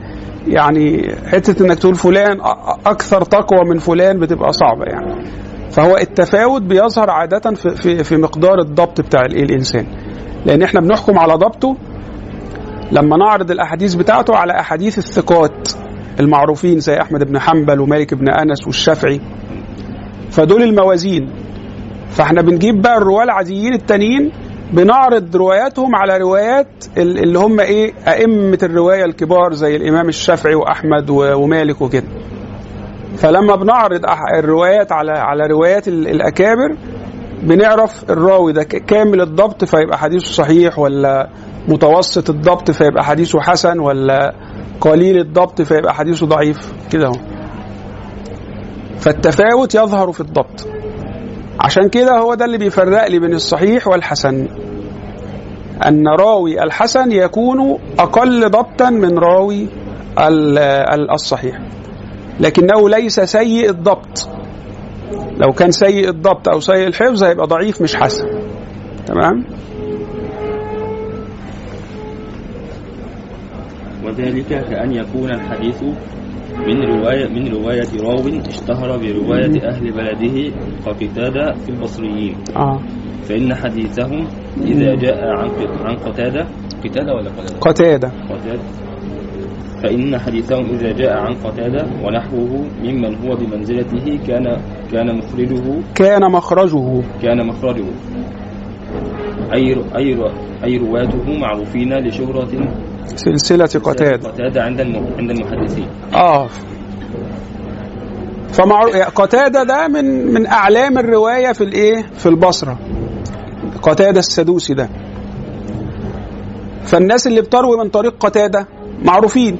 يعني حتة إنك تقول فلان أكثر تقوى من فلان بتبقى صعبة يعني. فهو التفاوت بيظهر عادة في في, في مقدار الضبط بتاع الايه الإنسان. لأن إحنا بنحكم على ضبطه لما نعرض الأحاديث بتاعته على أحاديث الثقات المعروفين زي أحمد بن حنبل ومالك بن أنس والشافعي. فدول الموازين. فاحنا بنجيب بقى الرواة العاديين التانيين بنعرض رواياتهم على روايات ال- اللي هم إيه أئمة الرواية الكبار زي الإمام الشافعي وأحمد ومالك وكده. فلما بنعرض الروايات على على روايات ال- الأكابر بنعرف الراوي ده كامل الضبط فيبقى حديثه صحيح ولا متوسط الضبط فيبقى حديثه حسن ولا قليل الضبط فيبقى حديثه ضعيف؟ كده أهو. فالتفاوت يظهر في الضبط. عشان كده هو ده اللي بيفرق لي بين الصحيح والحسن. أن راوي الحسن يكون أقل ضبطا من راوي ال- ال- الصحيح. لكنه ليس سيء الضبط. لو كان سيء الضبط أو سيء الحفظ هيبقى ضعيف مش حسن. تمام؟ وذلك كأن يكون الحديث من رواية من رواية راو اشتهر برواية أهل بلده كقتادة في البصريين. آه. فإن حديثهم إذا جاء عن عن قتادة قتادة ولا قتادة؟ قتادة. قتادة. فإن حديثهم إذا جاء عن قتادة ونحوه ممن هو بمنزلته كان كان مخرجه كان مخرجه. كان مخرجه. أي أي أي رواته معروفين لشهرة سلسلة قتادة. قتادة عند عند المحدثين. آه. فمعروف قتادة ده من من أعلام الرواية في الإيه؟ في البصرة. قتادة السدوسي ده. فالناس اللي بتروي من طريق قتادة معروفين.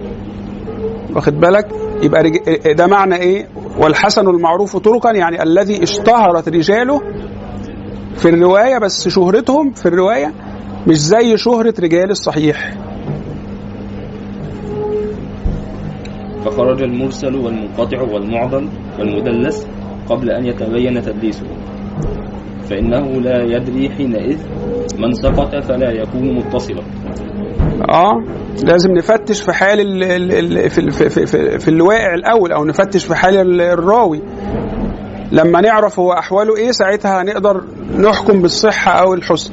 واخد بالك؟ يبقى رج... ده معنى إيه؟ والحسن المعروف طرقا يعني الذي اشتهرت رجاله في الرواية بس شهرتهم في الرواية مش زي شهرة رجال الصحيح. فخرج المرسل والمنقطع والمعضل والمدلس قبل أن يتبين تدليسه. فإنه لا يدري حينئذ من سقط فلا يكون متصلا. آه لازم نفتش في حال ال ال ال في, ال- في, في, في, في الواقع الأول أو نفتش في حال ال- الراوي. لما نعرف هو أحواله إيه ساعتها هنقدر نحكم بالصحة أو الحسن.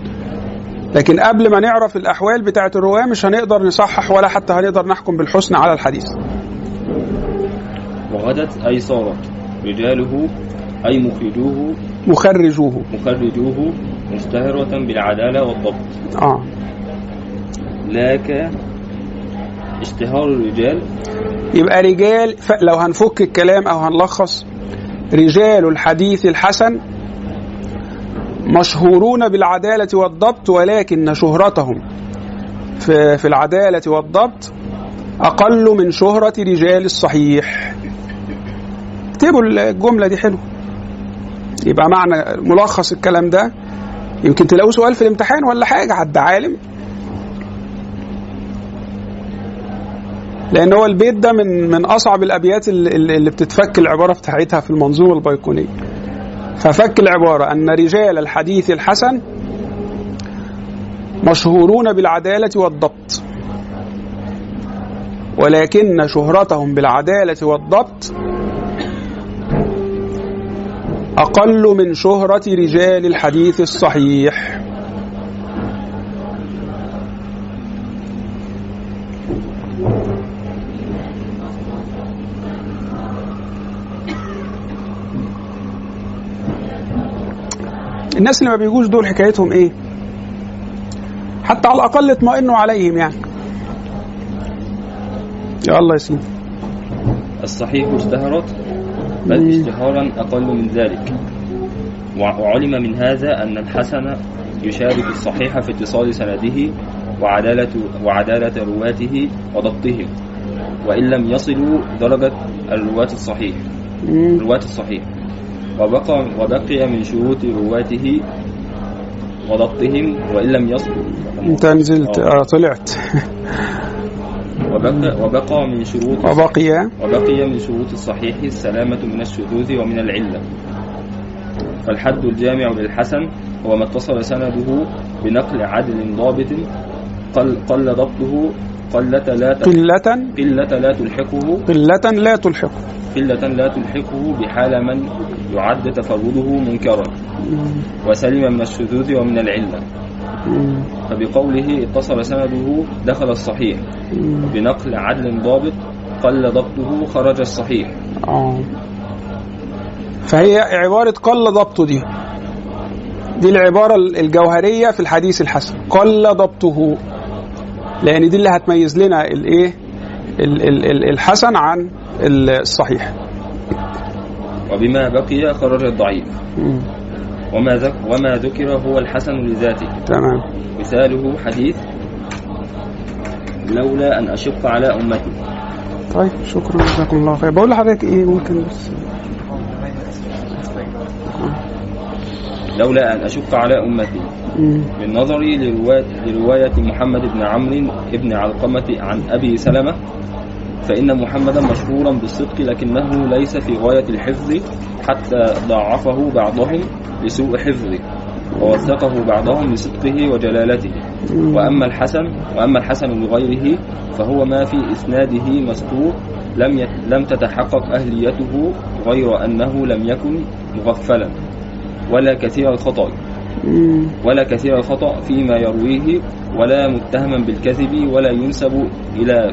لكن قبل ما نعرف الأحوال بتاعة الرواه مش هنقدر نصحح ولا حتى هنقدر نحكم بالحسن على الحديث. وغدت أي صارت. رجاله أي مخرجوه. مخرجوه. مخرجوه مشتهرة بالعدالة والضبط. آه. لاك اشتهار الرجال. يبقى رجال ف... لو هنفك الكلام أو هنلخص رجال الحديث الحسن مشهورون بالعدالة والضبط ولكن شهرتهم في, في العدالة والضبط أقل من شهرة رجال الصحيح. اكتبوا الجملة دي حلو. يبقى معنى ملخص الكلام ده. يمكن تلاقوه سؤال في الامتحان ولا حاجة حد عالم. لأن هو البيت ده من من أصعب الأبيات اللي, اللي بتتفك العبارة بتاعتها في المنظومه البيقونيه ففك العبارة أن رجال الحديث الحسن مشهورون بالعدالة والضبط. ولكن شهرتهم بالعدالة والضبط أقل من شهرة رجال الحديث الصحيح. الناس اللي ما بيجوش دول حكايتهم إيه؟ حتى على الأقل اطمئنوا عليهم يعني. يا الله سيدي الصحيح اشتهرت بل. اشتهارا أقل من ذلك وع- وعلم من هذا أن الحسن يشارك الصحيح في اتصال سنده وعدالة, وعدالة رواته وضبطهم وإن لم يصلوا درجة الرواة الصحيح. رواة الصحيح وبقى, وبقي من شروط رواته وضبطهم وإن لم يصلوا أنت نزلت آه. آه طلعت وبقى, وبقى من شروط وبقي وبقي من شروط الصحيح السلامة من الشذوذ ومن العلة. فالحد الجامع للحسن هو ما اتصل سنده بنقل عدل ضابط قل, قل ضبطه قلة لا قلة قلة لا تلحقه. قلة لا تلحق قلة لا تلحقه بحال من يعد تفرده منكرا. وسلم من الشذوذ ومن العلة. فبقوله اتصل سنده دخل الصحيح. بنقل عدل ضابط قل ضبطه خرج الصحيح. آه. فهي عبارة قل ضبطه دي. دي العبارة الجوهرية في الحديث الحسن. قل ضبطه. لأن دي اللي هتميز لنا الإيه ال- ال- ال- الحسن عن الصحيح. وبما بقي خرج الضعيف. وما ذك وما ذكر هو الحسن لذاته. تمام. مثاله حديث لولا أن أشق على أمتي. طيب شكرا. جزاكم الله خير. بقول لحضرتك إيه ممكن بس؟ لولا أن أشق على أمتي. لرواية, لرواية محمد بن عمرو بن علقمة عن أبي سلمة فإن محمدا مشهورا بالصدق لكنه ليس في غاية الحفظ حتى ضعفه بعضهم لسوء حفظه ووثقه بعضهم لصدقه وجلالته وأما الحسن وأما الحسن لغيره فهو ما في إسناده مستور لم لم تتحقق أهليته غير أنه لم يكن مغفلا ولا كثير الخطأ. ولا كثير الخطأ فيما يرويه ولا متهما بالكذب ولا ينسب إلى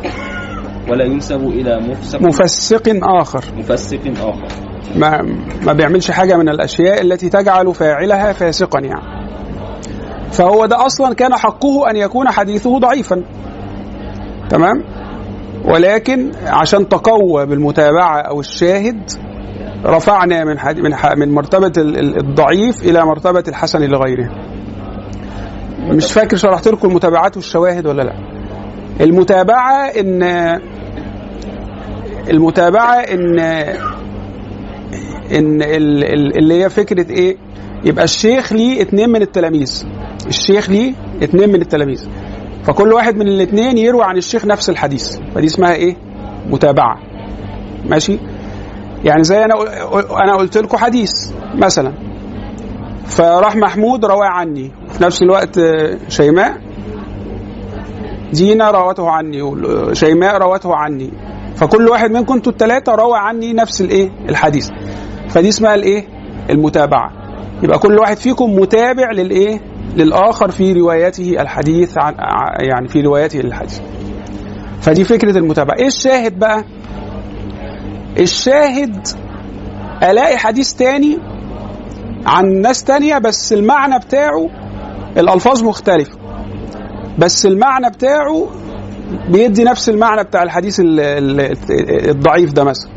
ولا ينسب إلى مفسق مفسق آخر. مفسق آخر. ما ما بيعملش حاجة من الأشياء التي تجعل فاعلها فاسقا يعني. فهو ده أصلا كان حقه أن يكون حديثه ضعيفا. تمام؟ ولكن عشان تقوى بالمتابعة أو الشاهد رفعنا من حد من ح- من ال- الضعيف إلى مرتبة الحسن لغيره. مش فاكر شرحت لكم المتابعات والشواهد ولا لا. المتابعة إن المتابعة إن إن ال- اللي هي فكرة إيه؟ يبقى الشيخ ليه اتنين من التلاميذ. الشيخ ليه اتنين من التلاميذ. فكل واحد من الاتنين يروي عن الشيخ نفس الحديث. فدي اسمها إيه؟ متابعة. ماشي؟ يعني زي أنا أنا قلت لكم حديث مثلا. فراح محمود رواه عني. في نفس الوقت آه، شيماء. دينا روته عني. وشيماء روته عني. فكل واحد منكم أنتوا الثلاثه روى عني نفس الايه؟ الحديث. فدي اسمها الايه؟ المتابعة. يبقى كل واحد فيكم متابع للايه؟ للآخر في روايته الحديث عن يعني في روايته للحديث. فدي فكرة المتابعة. إيه الشاهد بقى؟ الشاهد ألاقي حديث تاني عن ناس تانية بس المعنى بتاعه الألفاظ مختلفة. بس المعنى بتاعه بيدي نفس المعنى بتاع الحديث ال- ال- الضعيف ده مثلا.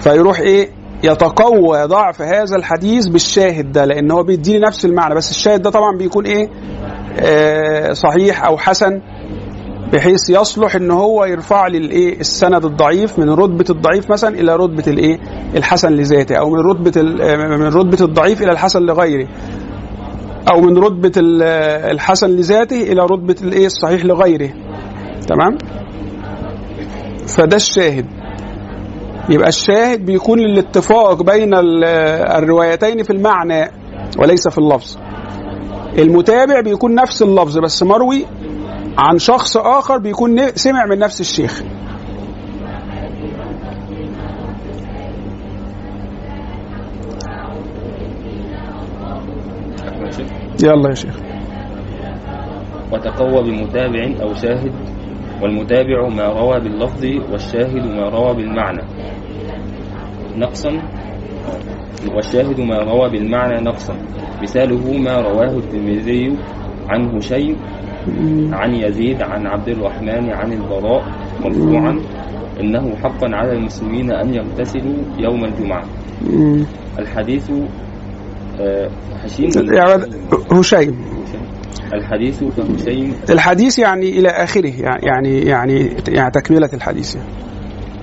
فيروح إيه؟ يتقوى ضعف هذا الحديث بالشاهد ده لأن هو بيديني نفس المعنى. بس الشاهد ده طبعا بيكون إيه؟ آه صحيح أو حسن بحيث يصلح إن هو يرفع لي الإيه؟ السند الضعيف من رتبة الضعيف مثلا إلى رتبة الإيه؟ الحسن لذاته أو من رتبة آه، من رتبة الضعيف إلى الحسن لغيره. أو من رتبة آه، الحسن لذاته إلى رتبة الإيه؟ الصحيح لغيره. تمام؟ فده الشاهد. يبقى الشاهد بيكون الاتفاق بين ال- الروايتين في المعنى وليس في اللفظ. المتابع بيكون نفس اللفظ بس مروي عن شخص آخر بيكون سمع من نفس الشيخ. يلا يا شيخ. وتقوى بمتابع أو شاهد؟ والمتابع ما روى باللفظ والشاهد ما روى بالمعنى. نقصا. والشاهد ما روى بالمعنى نقصا. مثاله ما رواه الترمذي عن هشيم عن يزيد عن عبد الرحمن عن البراء. مرفوعا. إنه حقا على المسلمين أن يغتسلوا يوم الجمعة. مم. الحديث آه، هشيم يعني هشيم الحديث كهشيم الحديث يعني إلى آخره يعني يعني يعني, يعني تكملة الحديث يعني.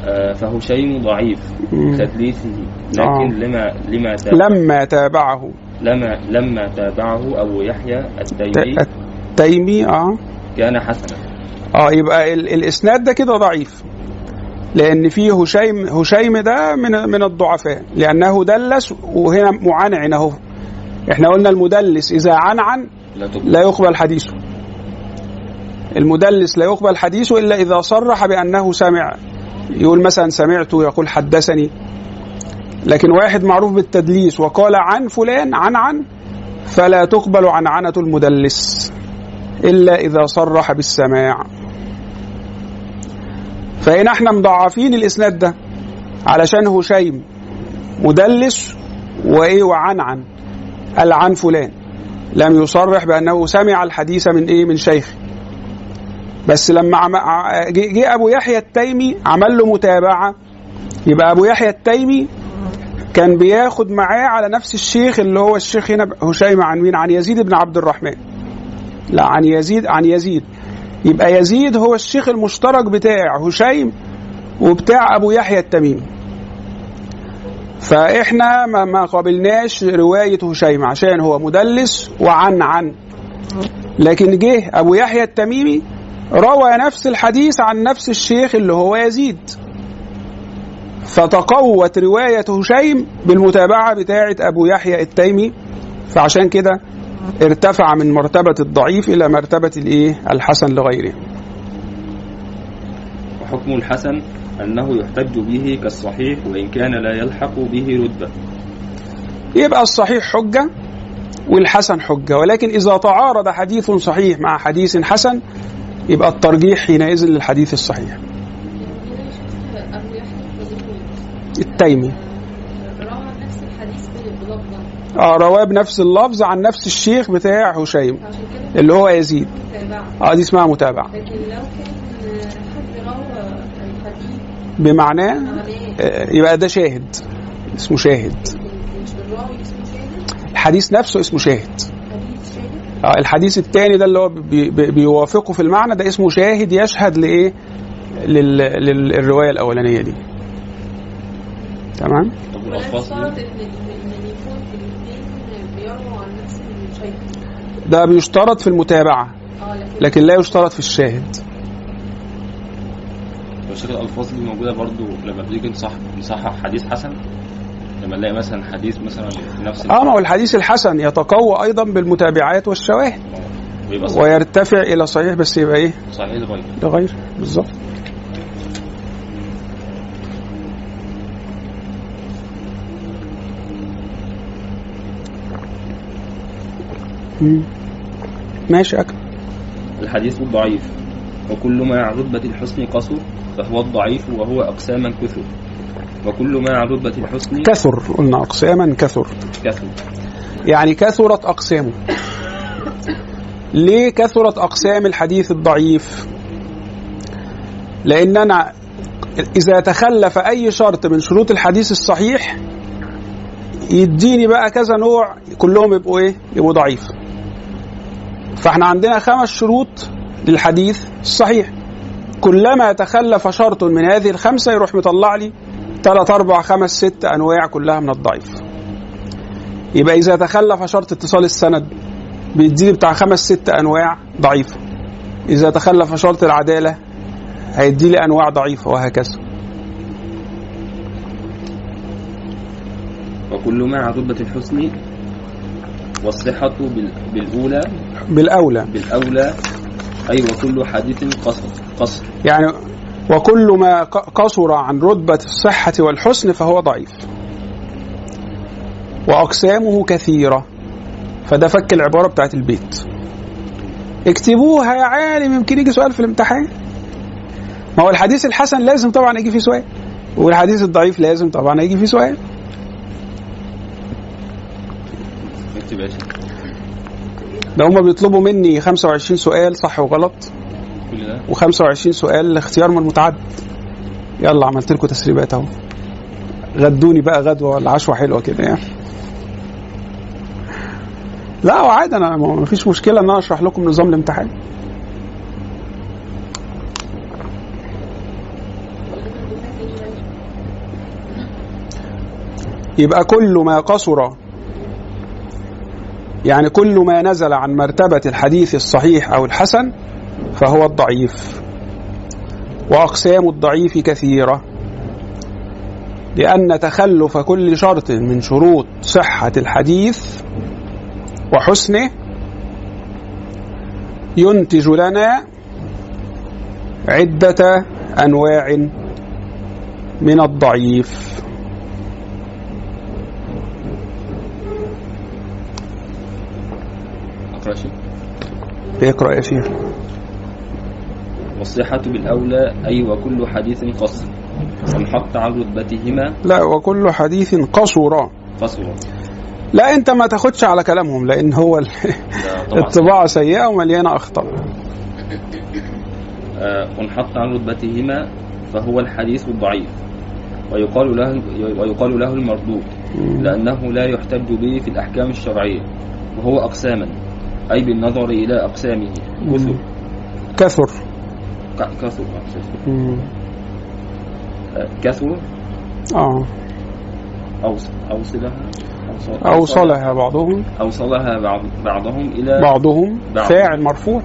آه، فهشيم ضعيف. تدليسه آه. لكن لما لما تاب لما تابعه لما لما تابعه أبو يحيى التيمي التيمي آه كان حسنا آه يبقى ال الإسناد ده كده ضعيف لأن فيه هشيم هشيم ده من من الضعفاء لأنه دلس وهنا معنعن اهو إحنا قلنا المدلس إذا عنعن لا يقبل حديثه المدلس لا يقبل حديثه إلا إذا صرح بأنه سمع. يقول مثلا سمعت يقول حدثني. لكن واحد معروف بالتدليس وقال عن فلان عن عن فلا تقبل عنعنة المدلس إلا إذا صرح بالسماع. فهنا إحنا مضاعفين الإسناد ده علشان هشيم مدلس وإيه وعنعن قال عن فلان. لم يصرح بأنه سمع الحديث من إيه من شيخ بس لما عم... جه أبو يحيى التيمي عمل له متابعة يبقى أبو يحيى التيمي كان بياخد معاه على نفس الشيخ اللي هو الشيخ هنا هشيم عن مين؟ عن يزيد بن عبد الرحمن. لا عن يزيد عن يزيد. يبقى يزيد هو الشيخ المشترك بتاع هشيم وبتاع أبو يحيى التميمي. فإحنا ما, ما قابلناش رواية هشيم عشان هو مدلس وعن عن. لكن جه أبو يحيى التميمي روى نفس الحديث عن نفس الشيخ اللي هو يزيد. فتقوت رواية هشيم بالمتابعة بتاعة أبو يحيى التيمي فعشان كده ارتفع من مرتبة الضعيف إلى مرتبة الإيه الحسن لغيره وحكم الحسن أنه يحتج به كالصحيح وإن كان لا يلحق به رتبة يبقى الصحيح حجة والحسن حجة ولكن إذا تعارض حديث صحيح مع حديث حسن يبقى الترجيح حينئذ للحديث الصحيح. أبو يحيى الفضيلي التيمي. آه رواه بنفس اللفظ عن نفس الشيخ بتاع هشيم عشان كده اللي هو يزيد. آه دي اسمها متابعة. لكن لو كان بمعناه معناه يبقى ده شاهد اسمه شاهد. الحديث نفسه اسمه شاهد. آه الحديث الثاني ده اللي هو بي بي بيوافقه في المعنى ده اسمه شاهد يشهد لإيه؟ لل للرواية الأولانية دي. تمام؟ ده بيشترط في المتابعة لكن لا يشترط في الشاهد. وشكل الألفاظ دي موجودة برضو لما بنيجي نصح نصحح حديث حسن؟ لما نلاقي مثلا حديث مثلا في نفس آه ما هو الحديث الحسن يتقوى أيضا بالمتابعات والشواهد. ويرتفع إلى صحيح بس يبقى إيه؟ صحيح لغيره لغير بالظبط. ماشي أكمل. الحديث الضعيف وكل ما عن رتبة الحسن قصر. فهو الضعيف وهو أقساما كثر. وكل ما عن رتبة الحسن كثر قلنا أقساما كثر. كثر. يعني كثرت أقسامه. ليه كثرت أقسام الحديث الضعيف؟ لأن أنا إذا تخلف أي شرط من شروط الحديث الصحيح يديني بقى كذا نوع كلهم يبقوا إيه؟ يبقوا ضعيف. فإحنا عندنا خمس شروط للحديث الصحيح. كلما تخلف شرط من هذه الخمسة يروح مطلع لي ثلاث أربع خمس ست أنواع كلها من الضعيف. يبقى إذا تخلف شرط اتصال السند بيديني بتاع خمس ست أنواع ضعيفة. إذا تخلف شرط العدالة هيدي لي أنواع ضعيفة وهكذا. وكل ما عن رتبة الحسن والصحة بال- بالأولى. بالأولى. بالأولى. أي وكل حديث قصر. قصر. يعني وكل ما قصر عن رتبة الصحة والحسن فهو ضعيف. وأقسامه كثيرة. فده فك العبارة بتاعت البيت. اكتبوها يا عالم يمكن يجي سؤال في الامتحان. ما هو الحديث الحسن لازم طبعا يجي فيه سؤال. والحديث الضعيف لازم طبعا يجي فيه سؤال. ده هم بيطلبوا مني 25 سؤال صح وغلط؟ كل ده و25 سؤال اختيار من المتعدد. يلا عملت لكم تسريبات أهو. غدوني بقى غدوة ولا عشوة حلوة كده يعني. لا وعادي أنا ما فيش مشكلة إن أنا أشرح لكم نظام الامتحان. يبقى كل ما قصر يعني كل ما نزل عن مرتبة الحديث الصحيح أو الحسن فهو الضعيف. وأقسام الضعيف كثيرة لأن تخلف كل شرط من شروط صحة الحديث وحسنه ينتج لنا عدة أنواع من الضعيف. أقرأ شيء؟ اقرأ يا شيخ. والصحة بالأولى أي وكل حديث قصر. وانحط عن رتبتهما. لا وكل حديث قصر قصر لا أنت ما تاخدش على كلامهم لأن هو الطباعة سيئة ومليانة أخطاء. آه، وانحط عن رتبتهما فهو الحديث الضعيف. ويقال له ويقال له المردود لأنه لا يحتج به في الأحكام الشرعية وهو أقساما أي بالنظر إلى أقسامه. كثر. كثر. كثر مم. آه، كثر آه أوص- أوصلها أوصل- اوصلها بعضهم. أوصلها بعض بعضهم إلى بعضهم. بعض. فاعل مرفوع.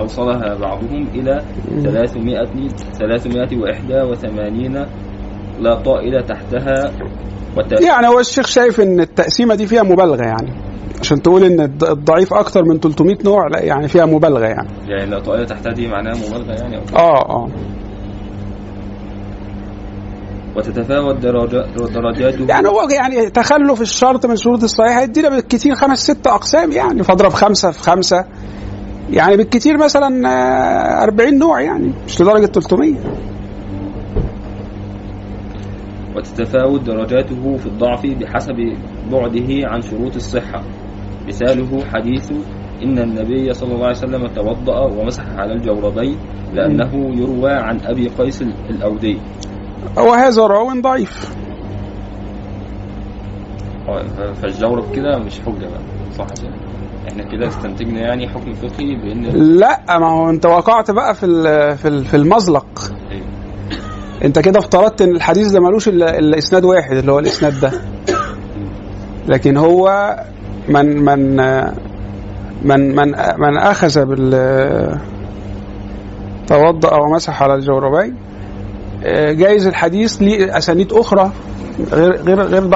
أوصلها بعضهم إلى 300 381 لا طائل تحتها. يعني هو الشيخ شايف إن التقسيمة دي فيها مبالغة يعني. عشان تقول إن الض- الضعيف أكتر من 300 نوع لا يعني فيها مبالغة يعني. يعني لا طائل تحتها دي معناها مبالغة يعني. آه آه. وتتفاوت درجات درجاته؟ يعني هو يعني تخلف الشرط من شروط الصحيح هيدينا بالكثير خمس ست أقسام يعني فاضرب خمسة في خمسة. يعني بالكثير مثلا آه، 40 نوع يعني مش لدرجة 300 وتتفاوت درجاته في الضعف بحسب بعده عن شروط الصحة. مثاله حديث إن النبي صلى الله عليه وسلم توضأ ومسح على الجوربين لأنه يروى عن أبي قيس الأودي. وهذا راو ضعيف. ف- فالجورب كده مش حجة بقى. صح كده. إحنا كده استنتجنا يعني حكم فقهي بأن لا ما هو أنت وقعت بقى في في في المزلق. أيوه. أنت كده افترضت إن الحديث ده ملوش إلا إسناد واحد اللي هو الإسناد ده. لكن هو من من من من من أخذ بال توضأ ومسح على الجوربين آه، جايز الحديث ليه اسانيد أخرى غير غير غير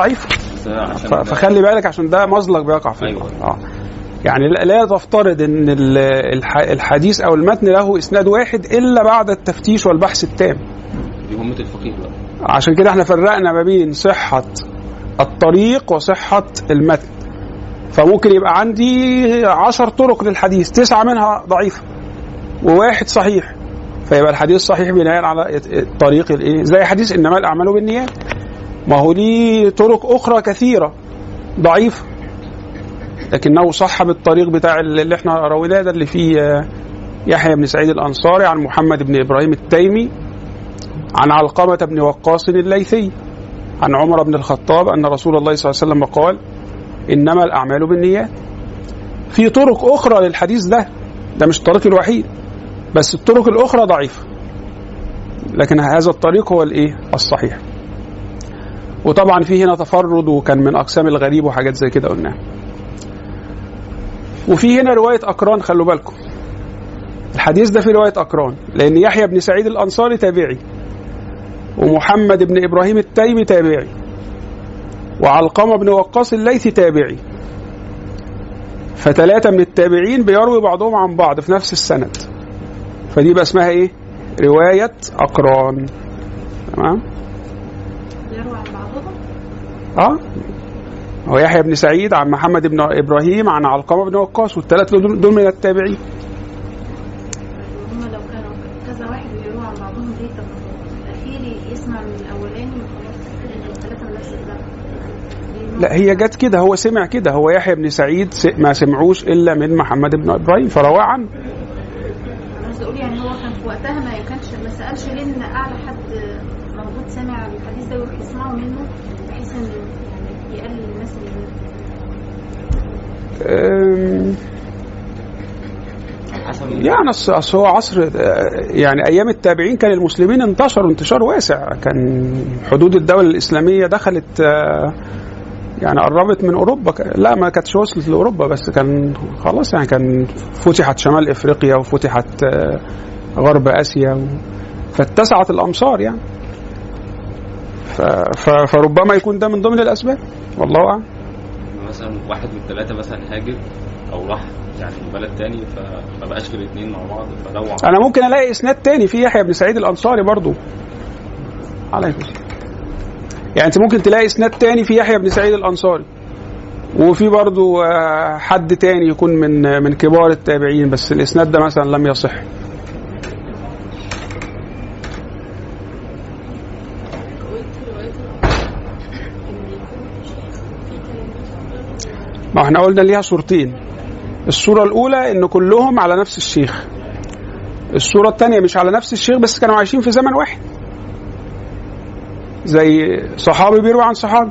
ف- فخلي بالك عشان ده مزلق بيقع فيه. أيوة. آه. يعني لا- تفترض إن ال- الح- الحديث أو المتن له إسناد واحد إلا بعد التفتيش والبحث التام. دي همة الفقيه بقى. عشان كده إحنا فرقنا ما بين صحة الطريق وصحة المتن. فممكن يبقى عندي عشر طرق للحديث تسعة منها ضعيفة وواحد صحيح. فيبقى الحديث صحيح بناء على الطريق الايه زي حديث إنما الأعمال بالنيات. ما هو ليه طرق أخرى كثيرة ضعيفة لكنه صح بالطريق بتاع اللي إحنا رويناه ده اللي فيه آه، يحيى بن سعيد الأنصاري عن محمد بن إبراهيم التيمي عن علقمة بن وقاص الليثي عن عمر بن الخطاب أن رسول الله صلى الله عليه وسلم قال إنما الأعمال بالنيات. في طرق أخرى للحديث ده ده مش الطريق الوحيد بس الطرق الأخرى ضعيفة. لكن هذا الطريق هو الإيه؟ الصحيح. وطبعا في هنا تفرد وكان من أقسام الغريب وحاجات زي كده قلناها. وفي هنا رواية أقران خلوا بالكم. الحديث ده في رواية أقران لأن يحيى بن سعيد الأنصاري تابعي ومحمد بن إبراهيم التيمي تابعي. وعلقمة بن وقاص الليثي تابعي. فثلاثة من التابعين بيروي بعضهم عن بعض في نفس السند. فدي بقى اسمها إيه؟ رواية أقران. تمام؟ يروى عن بعضهم؟ آه. هو يحيى بن سعيد عن محمد بن إبراهيم عن علقمة بن وقاص والثلاث دول من التابعين هم لو كانوا كذا واحد بيروى عن بعضهم دي طب الاخير يسمع من الاولاني وخلاص الثلاثه من نفس الزمن لا هي جت كده هو سمع كده هو يحيى بن سعيد ما سمعوش إلا من محمد بن إبراهيم فروى عنه. أنا عايز أقول يعني هو كان في وقتها ما كانش ما سألش ليه إن أعلى حد موجود سامع الحديث ده ويروح يسمعه منه بحيث إن يعني يقلل الناس اللي يعني اصل هو عصر يعني أيام التابعين كان المسلمين انتشروا انتشار واسع كان حدود الدولة الإسلامية دخلت آه، يعني قربت من أوروبا. لا ما كانتش وصلت لأوروبا بس كان خلاص يعني كان فتحت شمال إفريقيا وفتحت آه، غرب آسيا فاتسعت الأمصار يعني. فربما يكون ده من ضمن الأسباب. والله أعلم. مثلا واحد من الثلاثه مثلا هاجر أو راح يعني بلد تاني فما بقاش غير اتنين مع بعض فروع أنا ممكن ألاقي إسناد تاني في يحيى بن سعيد الأنصاري برضو. عليكم السلام. يعني انت ممكن تلاقي اسناد تاني في يحيى بن سعيد الأنصاري. وفي برضو آه، حد تاني يكون من من كبار التابعين بس الاسناد ده مثلا لم يصح. ما إحنا قلنا ليها صورتين. الصورة الأولى إن كلهم على نفس الشيخ. الصورة الثانية مش على نفس الشيخ بس كانوا عايشين في زمن واحد. زي صحابي بيروي عن صحابي.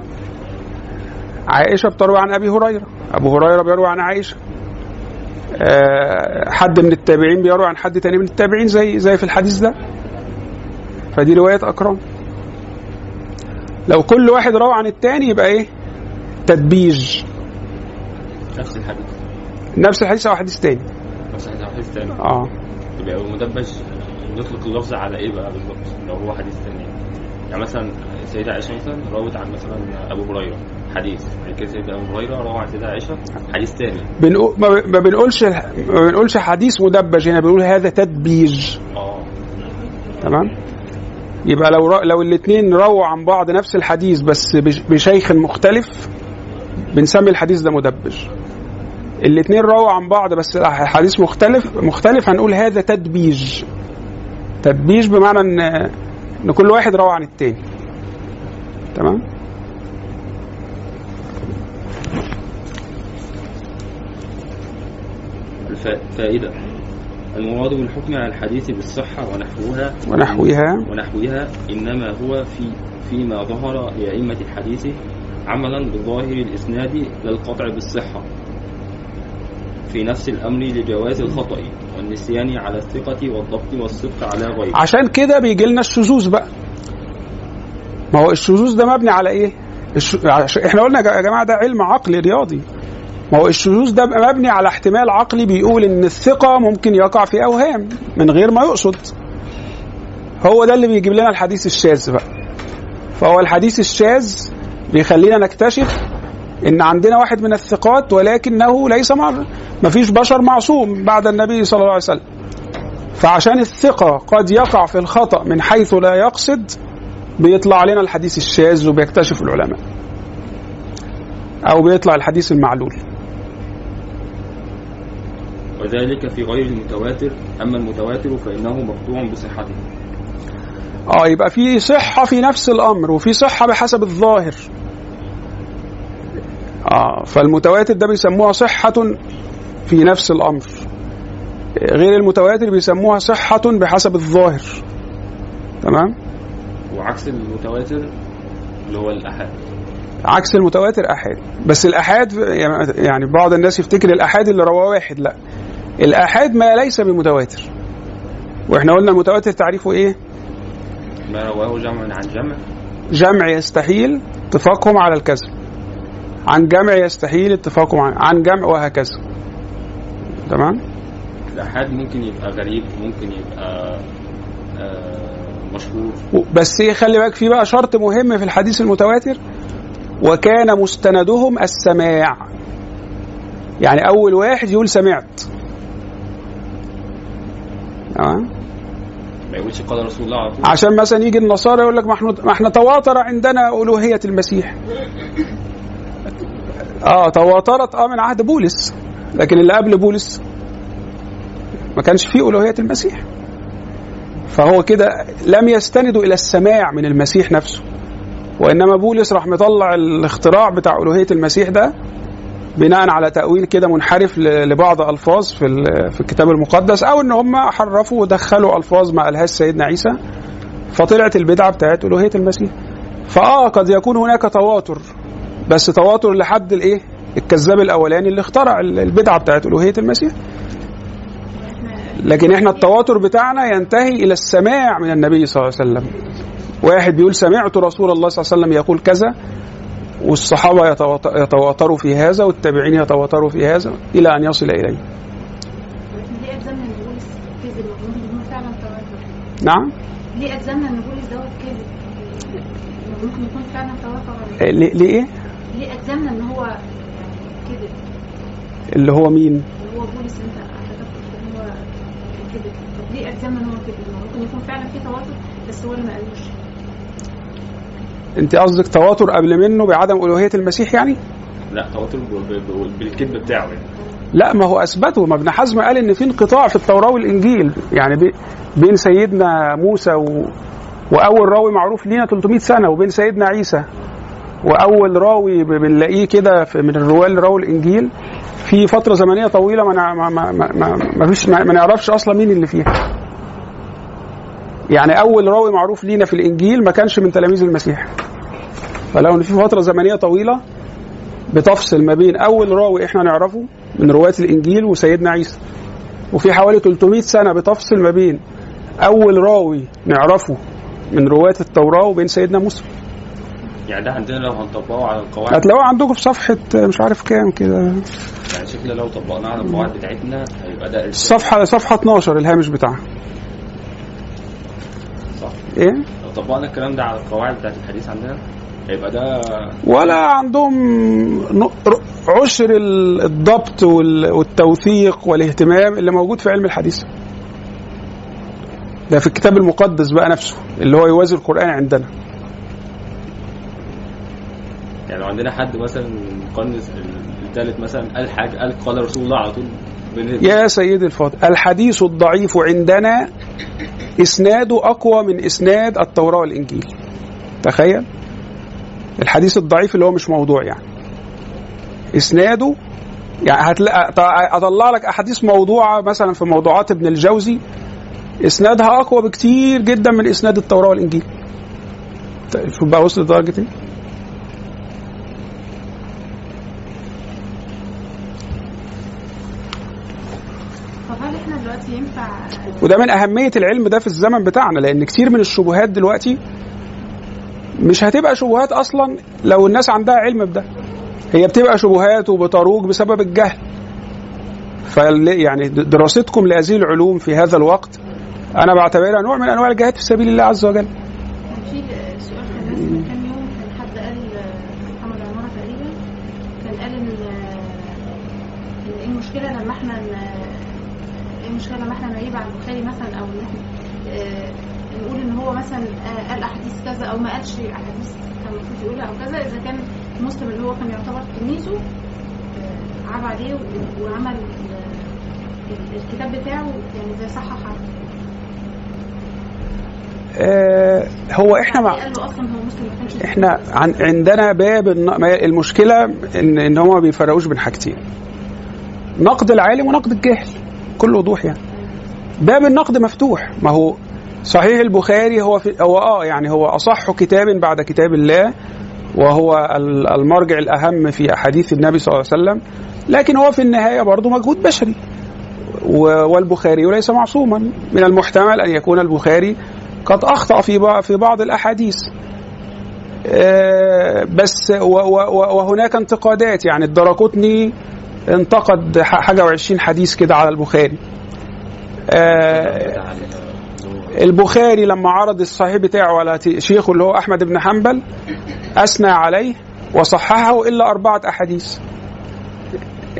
عائشة بتروي عن أبي هريرة. أبو هريرة بيروي عن عائشة. آه، حد من التابعين بيروي عن حد تاني من التابعين زي زي في الحديث ده. فدي رواية أكرم. لو كل واحد روى عن التاني يبقى إيه؟ تدبيج. نفس الحديث. نفس الحديث أو حديث تاني. نفس الحديث أو حديث تاني. آه. يبقى مدبج. نطلق اللفظ على إيه بقى بالظبط؟ لو هو حديث تاني. يعني مثلا السيدة عائشة مثلا روت عن مثلا أبو هريرة حديث. بعد كده سيدة أبو هريرة روى عن السيدة عائشة حديث تاني. بنقول ما بنقولش ما بنقولش حديث مدبج هنا بنقول هذا تدبيج. آه. تمام؟ يبقى لو رو... لو الاثنين رووا عن بعض نفس الحديث بس بش... بشيخ مختلف بنسمي الحديث ده مدبج. الاثنين رووا عن بعض بس الحديث مختلف مختلف هنقول هذا تدبيج. تدبيج بمعنى إن ان كل واحد روى عن التاني. تمام؟ الفائدة المراد بالحكم على الحديث بالصحة ونحوها ونحوها. ونحوها إنما هو في فيما ظهر لأئمة الحديث عملا بظاهر الإسناد لا القطع بالصحة. في نفس الأمر لجواز الخطأ والنسيان على الثقة والضبط والصدق على غيره. عشان كده بيجي لنا الشذوذ بقى. ما هو الشذوذ ده مبني على إيه؟ الش... إحنا قلنا يا جماعة ده علم عقلي رياضي. ما هو الشذوذ ده مبني على احتمال عقلي بيقول إن الثقة ممكن يقع في أوهام من غير ما يقصد. هو ده اللي بيجيب لنا الحديث الشاذ بقى. فهو الحديث الشاذ بيخلينا نكتشف إن عندنا واحد من الثقات ولكنه ليس مع مفيش بشر معصوم بعد النبي صلى الله عليه وسلم. فعشان الثقة قد يقع في الخطأ من حيث لا يقصد بيطلع لنا الحديث الشاذ وبيكتشف العلماء. أو بيطلع الحديث المعلول. وذلك في غير المتواتر. أما المتواتر فإنه مقطوع بصحته. آه يبقى في صحة في نفس الأمر وفي صحة بحسب الظاهر. آه فالمتواتر ده بيسموها صحة في نفس الأمر. غير المتواتر بيسموها صحة بحسب الظاهر. تمام؟ وعكس المتواتر اللي هو الأحاد. عكس المتواتر احاد بس الأحاد يعني بعض الناس يفتكر الأحاد اللي رواه واحد لا. الأحاد ما ليس بمتواتر. وإحنا قلنا المتواتر تعريفه إيه؟ ما رواه جمع عن جمع. جمع يستحيل اتفاقهم على الكذب. عن جمع يستحيل اتفاقهم عن, عن جمع وهكذا. تمام؟ الآحاد ممكن يبقى غريب ممكن يبقى آه، مشهور. بس إيه خلي بالك في بقى شرط مهم في الحديث المتواتر. وكان مستندهم السماع. يعني أول واحد يقول سمعت. تمام؟ ما يقولش قال رسول الله على طول عشان مثلا يجي النصارى يقول لك ما إحنا ما إحنا تواتر عندنا ألوهية المسيح. آه تواترت آه من عهد بولس. لكن اللي قبل بولس ما كانش فيه ألوهية المسيح. فهو كده لم يستندوا إلى السماع من المسيح نفسه. وإنما بولس راح مطلع الاختراع بتاع ألوهية المسيح ده بناء على تأويل كده منحرف لبعض ألفاظ في في الكتاب المقدس أو إن هم حرفوا ودخلوا ألفاظ ما قالهاش سيدنا عيسى فطلعت البدعة بتاعت ألوهية المسيح. فآه قد يكون هناك تواتر. بس تواتر لحد الايه؟ الكذاب الاولاني اللي اخترع ال- البدعة بتاعت ألوهية المسيح. لكن إحنا التواتر بتاعنا ينتهي إلى السماع من النبي صلى الله عليه وسلم. واحد بيقول سمعت رسول الله صلى الله عليه وسلم يقول كذا والصحابة يتوات- يتواتروا في هذا والتابعين يتواتروا في هذا إلى أن يصل إليه. نعم؟ ليه أجزمنا إن بولس دوت كذب؟ ممكن يكون فعلا تواتر ليه؟ ليه ليه أجزمنا إن هو كذب اللي هو مين؟ اللي هو بولس اللي أنت حضرتك هو كذب طب ليه أجزمنا إن هو كذب ما ممكن يكون فعلا في تواتر بس هو اللي ما قالوش. أنت قصدك تواتر قبل منه بعدم ألوهية المسيح يعني؟ لا تواتر بالكذب بتاعه يعني. لا ما هو أثبته. ما ابن حزم قال إن في انقطاع في التوراة والإنجيل. يعني بي- بين سيدنا موسى و... وأول راوي معروف لينا 300 سنة وبين سيدنا عيسى. وأول راوي بنلاقيه كده من الرواه اللي راوا الانجيل في فترة زمنية طويلة ما ما ما ما, ما, فيش ما, ما نعرفش أصلا مين اللي فيها. يعني أول راوي معروف لينا في الإنجيل ما كانش من تلاميذ المسيح. فلو إن في فترة زمنية طويلة بتفصل ما بين أول راوي إحنا نعرفه من رواة الإنجيل وسيدنا عيسى. وفي حوالي 300 سنة بتفصل ما بين أول راوي نعرفه من رواة التوراة وبين سيدنا موسى. يعني ده عندنا لو هنطبقه على القواعد. هتلاقوه عندكم في صفحة مش عارف كام كده. يعني شكل لو طبقناه على القواعد بتاعتنا هيبقى ده. الصفحه صفحة 12 الهامش بتاعها. صح. إيه؟ لو طبقنا الكلام ده على القواعد بتاعت الحديث عندنا هيبقى ده ولا عندهم عشر ال- الضبط وال- والتوثيق والاهتمام اللي موجود في علم الحديث. ده في الكتاب المقدس بقى نفسه اللي هو يوازي القرآن عندنا. يعني لو عندنا حد مثلا القرن الثالث مثلا قال حاجة قال قال رسول الله على طول يا سيدي الفاضل الحديث الضعيف عندنا إسناده أقوى من إسناد التوراة والإنجيل. تخيل؟ الحديث الضعيف اللي هو مش موضوع يعني. إسناده يعني هتلاقي أطلع لك أحاديث موضوعة مثلا في موضوعات ابن الجوزي. إسنادها أقوى بكتير جدا من إسناد التوراة والإنجيل. ت- شوف بقى وصل لدرجة إيه طب هل إحنا دلوقتي ينفع وده من أهمية العلم ده في الزمن بتاعنا لأن كتير من الشبهات دلوقتي مش هتبقى شبهات أصلا لو الناس عندها علم بده. هي بتبقى شبهات وبتروج بسبب الجهل. فال يعني دراستكم لهذه العلوم في هذا الوقت أنا بعتبرها نوع من أنواع الجهاد في سبيل الله عز وجل. في سؤال كان من كام يوم كان حد قال محمد عمارة تقريبا كان قال إن إن إيه المشكلة لما إحنا إيه المشكلة لما إحنا نعيب على البخاري مثلا أو ان إحنا آه، نقول إن هو مثلا آه، قال أحاديث كذا أو ما قالش أحاديث كان المفروض يقولها أو كذا إذا كان مسلم اللي هو كان يعتبر تلميذه آه، عاب عليه وعمل ال- ال- الكتاب بتاعه يعني زي صحح. آه هو مع مسلم ما كانش إحنا عن عندنا باب المشكلة ان إن هم ما بيفرقوش بين حاجتين نقد العالم ونقد الجاهل بكل وضوح يعني باب النقد مفتوح. ما هو صحيح البخاري هو في هو آه يعني هو أصح كتاب بعد كتاب الله وهو ال- المرجع الأهم في احاديث النبي صلى الله عليه وسلم لكن هو في النهاية برضه مجهود بشري. والبخاري ليس معصوما. من المحتمل أن يكون البخاري قد أخطأ في في بعض الأحاديث. آه، بس وهناك انتقادات. يعني الدراقطني انتقد حاجة وعشرين حديث كده على البخاري. آه، البخاري لما عرض الصحيح بتاعه على شيخه اللي هو أحمد بن حنبل أثنى عليه وصححه إلا أربعة أحاديث.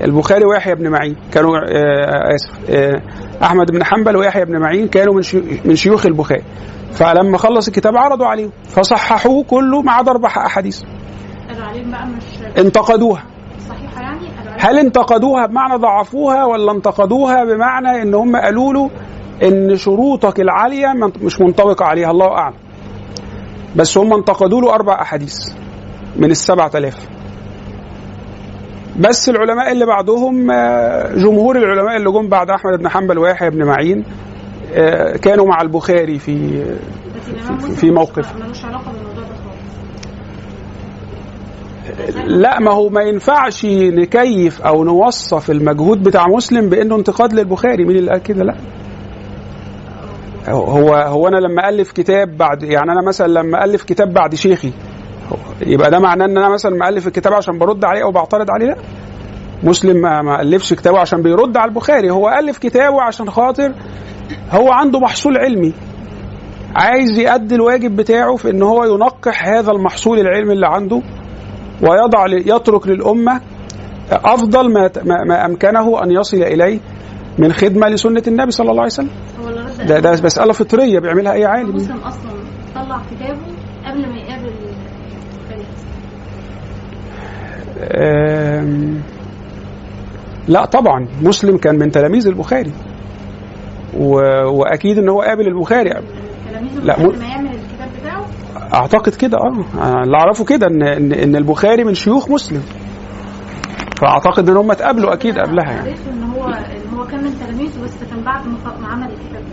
البخاري ويحيى بن معين كانوا آه، آسف آه، أحمد بن حنبل ويحيى بن معين كانوا من من شيوخ البخاري. فلما خلص الكتاب عرضوا عليه فصححوه كله ما عدا أربع أحاديث. انتقدوها صحيحه يعني قالوا عليهم هل انتقدوها بمعنى ضعفوها ولا انتقدوها بمعنى إن هم قالوا له إن شروطك العالية مش منطبقه عليها الله أعلم. بس هم انتقدوا له أربع أحاديث من السبعة آلاف. بس العلماء اللي بعدهم آه، جمهور العلماء اللي جم بعد أحمد بن حنبل ويحيى بن معين آه، كانوا مع البخاري في مسلم في موقف. ملوش علاقه بالموضوع ده خالص لا ما هو ما ينفعش نكيف أو نوصف المجهود بتاع مسلم بإنه انتقاد للبخاري. مين اللي قال كده؟ لا. هو هو أنا لما ألف كتاب بعد يعني أنا مثلا لما ألف كتاب بعد شيخي يبقى ده معناه إن أنا مثلا مالف الكتاب عشان برد عليه أو بعترض عليه؟ لا. مسلم ما ألفش كتابه عشان بيرد على البخاري. هو ألف كتابه عشان خاطر هو عنده محصول علمي. عايز يأدي الواجب بتاعه في إن هو ينقح هذا المحصول العلمي اللي عنده. ويضع يترك للأمة أفضل ما ما أمكنه أن يصل إليه من خدمة لسنة النبي صلى الله عليه وسلم. ده ده مسألة فطرية بيعملها أي عالم. مسلم أصلا طلع كتابه قبل ما يقابل لا طبعا مسلم كان من تلاميذ البخاري. و... وأكيد إن هو قابل البخاري. لا، قبل مو- ما يعمل الكتاب بتاعه أعتقد كده آه. اللي أعرفه كده إن إن إن البخاري من شيوخ مسلم. فأعتقد إن هم اتقابلوا أكيد قبلها يعني. إن هو إن هو كان من تلاميذه بس كان بعد ما عمل الكتاب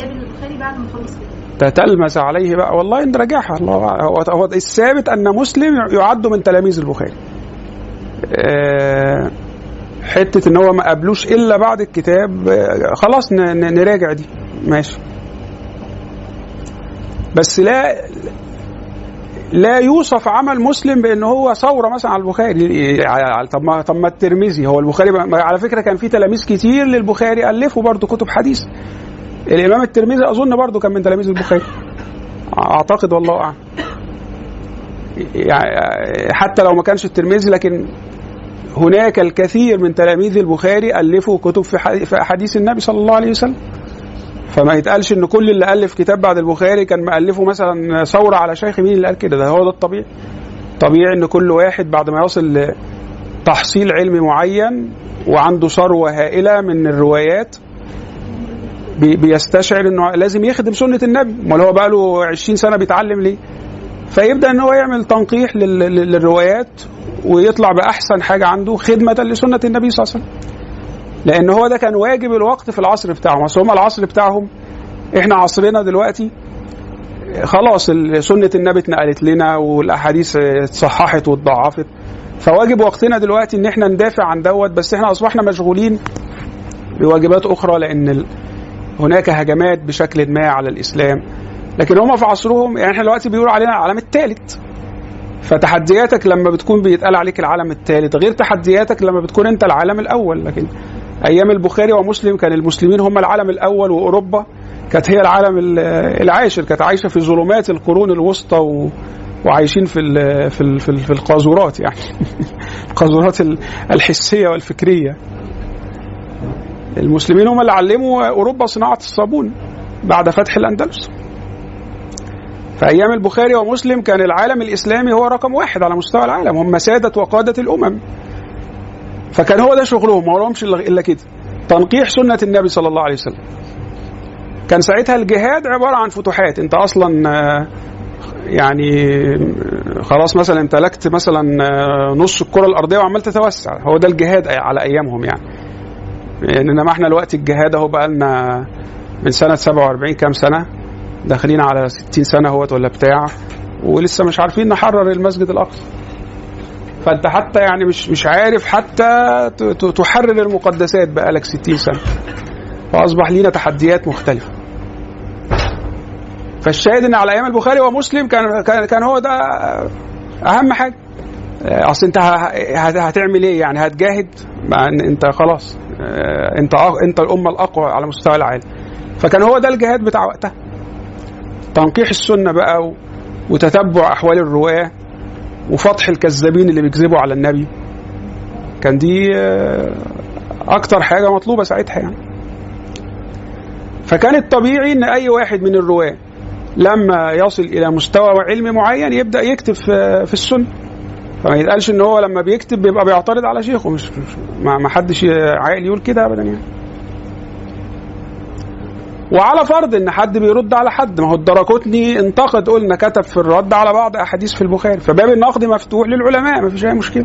قابل البخاري بعد ما خلص تتلمس عليه بقى. والله إن رجعها. الله هو, هو الثابت أن مسلم يعد من تلاميذ البخاري. آه، حتة إن هو ما قابلوش إلا بعد الكتاب آه، خلاص نراجع دي. ماشي. بس لا لا يوصف عمل مسلم بان هو ثورة مثلا على البخاري. طب ما طب ما الترمذي هو البخاري على فكرة كان في تلاميذ كتير للبخاري ألفوا برضه كتب حديث. الإمام الترمذي أظن برضه كان من تلاميذ البخاري. أعتقد والله أعلم. يعني حتى لو ما كانش الترمذي لكن هناك الكثير من تلاميذ البخاري ألفوا كتب في حديث- النبي صلى الله عليه وسلم. فما يتقالش إن كل اللي ألف كتاب بعد البخاري كان مألفه مثلا ثورة على شيخ مين اللي قال كده؟ ده هو ده الطبيعي. طبيعي إن كل واحد بعد ما يصل لتحصيل علمي معين وعنده ثروة هائلة من الروايات بي- بيستشعر إنه لازم يخدم سنة النبي. امال هو بقى له 20 سنة بيتعلم ليه؟ فيبدأ إن هو يعمل تنقيح لل- لل- للروايات ويطلع بأحسن حاجة عنده خدمة لسنة النبي صلى الله عليه وسلم. لأن هو ده كان واجب الوقت في العصر بتاعهم. أصل هم العصر بتاعهم إحنا عصرنا دلوقتي خلاص سنة النبي اتنقلت لنا والأحاديث اتصححت واتضاعفت فواجب وقتنا دلوقتي إن إحنا ندافع عن دوت بس إحنا أصبحنا مشغولين بواجبات أخرى لأن ال- هناك هجمات بشكل ما على الإسلام. لكن هم في عصرهم يعني إحنا دلوقتي بيقولوا علينا العالم الثالث فتحدياتك لما بتكون بيتقال عليك العالم الثالث غير تحدياتك لما بتكون أنت العالم الأول. لكن أيام البخاري ومسلم كان المسلمين هم العالم الأول وأوروبا. كانت هي العالم ال- العاشر. كانت عايشة في ظلمات القرون الوسطى و وعايشين في ال في ال في, ال في القاذورات يعني. القاذورات ال- الحسية والفكرية. المسلمين هم اللي علموا أوروبا صناعة الصابون بعد فتح الأندلس. في أيام البخاري ومسلم كان العالم الإسلامي هو رقم واحد على مستوى العالم. هم سادة وقادة الأمم. فكان هو ده شغلهم ما لهمش الا كده. تنقيح سنة النبي صلى الله عليه وسلم. كان ساعتها الجهاد عبارة عن فتوحات. أنت أصلا آه، يعني آه، خلاص مثلا امتلكت مثلا آه، نص الكرة الأرضية وعمال تتوسع هو ده الجهاد على أيامهم يعني. يعني إنما إحنا الوقت الجهاد أهو بقى لنا من سنة 47 كام سنة. داخلين على 60 سنة أهوت ولا بتاع. ولسه مش عارفين نحرر المسجد الأقصى. فانت حتى يعني مش مش عارف حتى تحرر المقدسات بقالك 60 سنة. فأصبح لينا تحديات مختلفة. فالشاهد إن على أيام البخاري ومسلم كان كان كان هو ده أهم حاجة. أصل أنت هتعمل إيه يعني؟ هتجاهد؟ مع إن أنت خلاص آه، أنت أنت الأمة الأقوى على مستوى العالم. فكان هو ده الجهاد بتاع وقتها. تنقيح السنة بقى وتتبع أحوال الرواة. وفتح الكذابين اللي بيكذبوا على النبي. كان دي آه، أكتر حاجة مطلوبة ساعتها يعني. فكان الطبيعي إن أي واحد من الرواة لما يصل إلى مستوى علمي معين يبدأ يكتب في السنة. فما يتقالش إن هو لما بيكتب بيبقى بيعترض على شيخه مش ما حدش عاقل يقول كده ابدا يعني. وعلى فرض إن حد بيرد على حد. ما هو الدرقطني انتقد قلنا كتب في الرد على بعض أحاديث في البخاري. فباب النقد مفتوح للعلماء ما فيش أي مشكلة.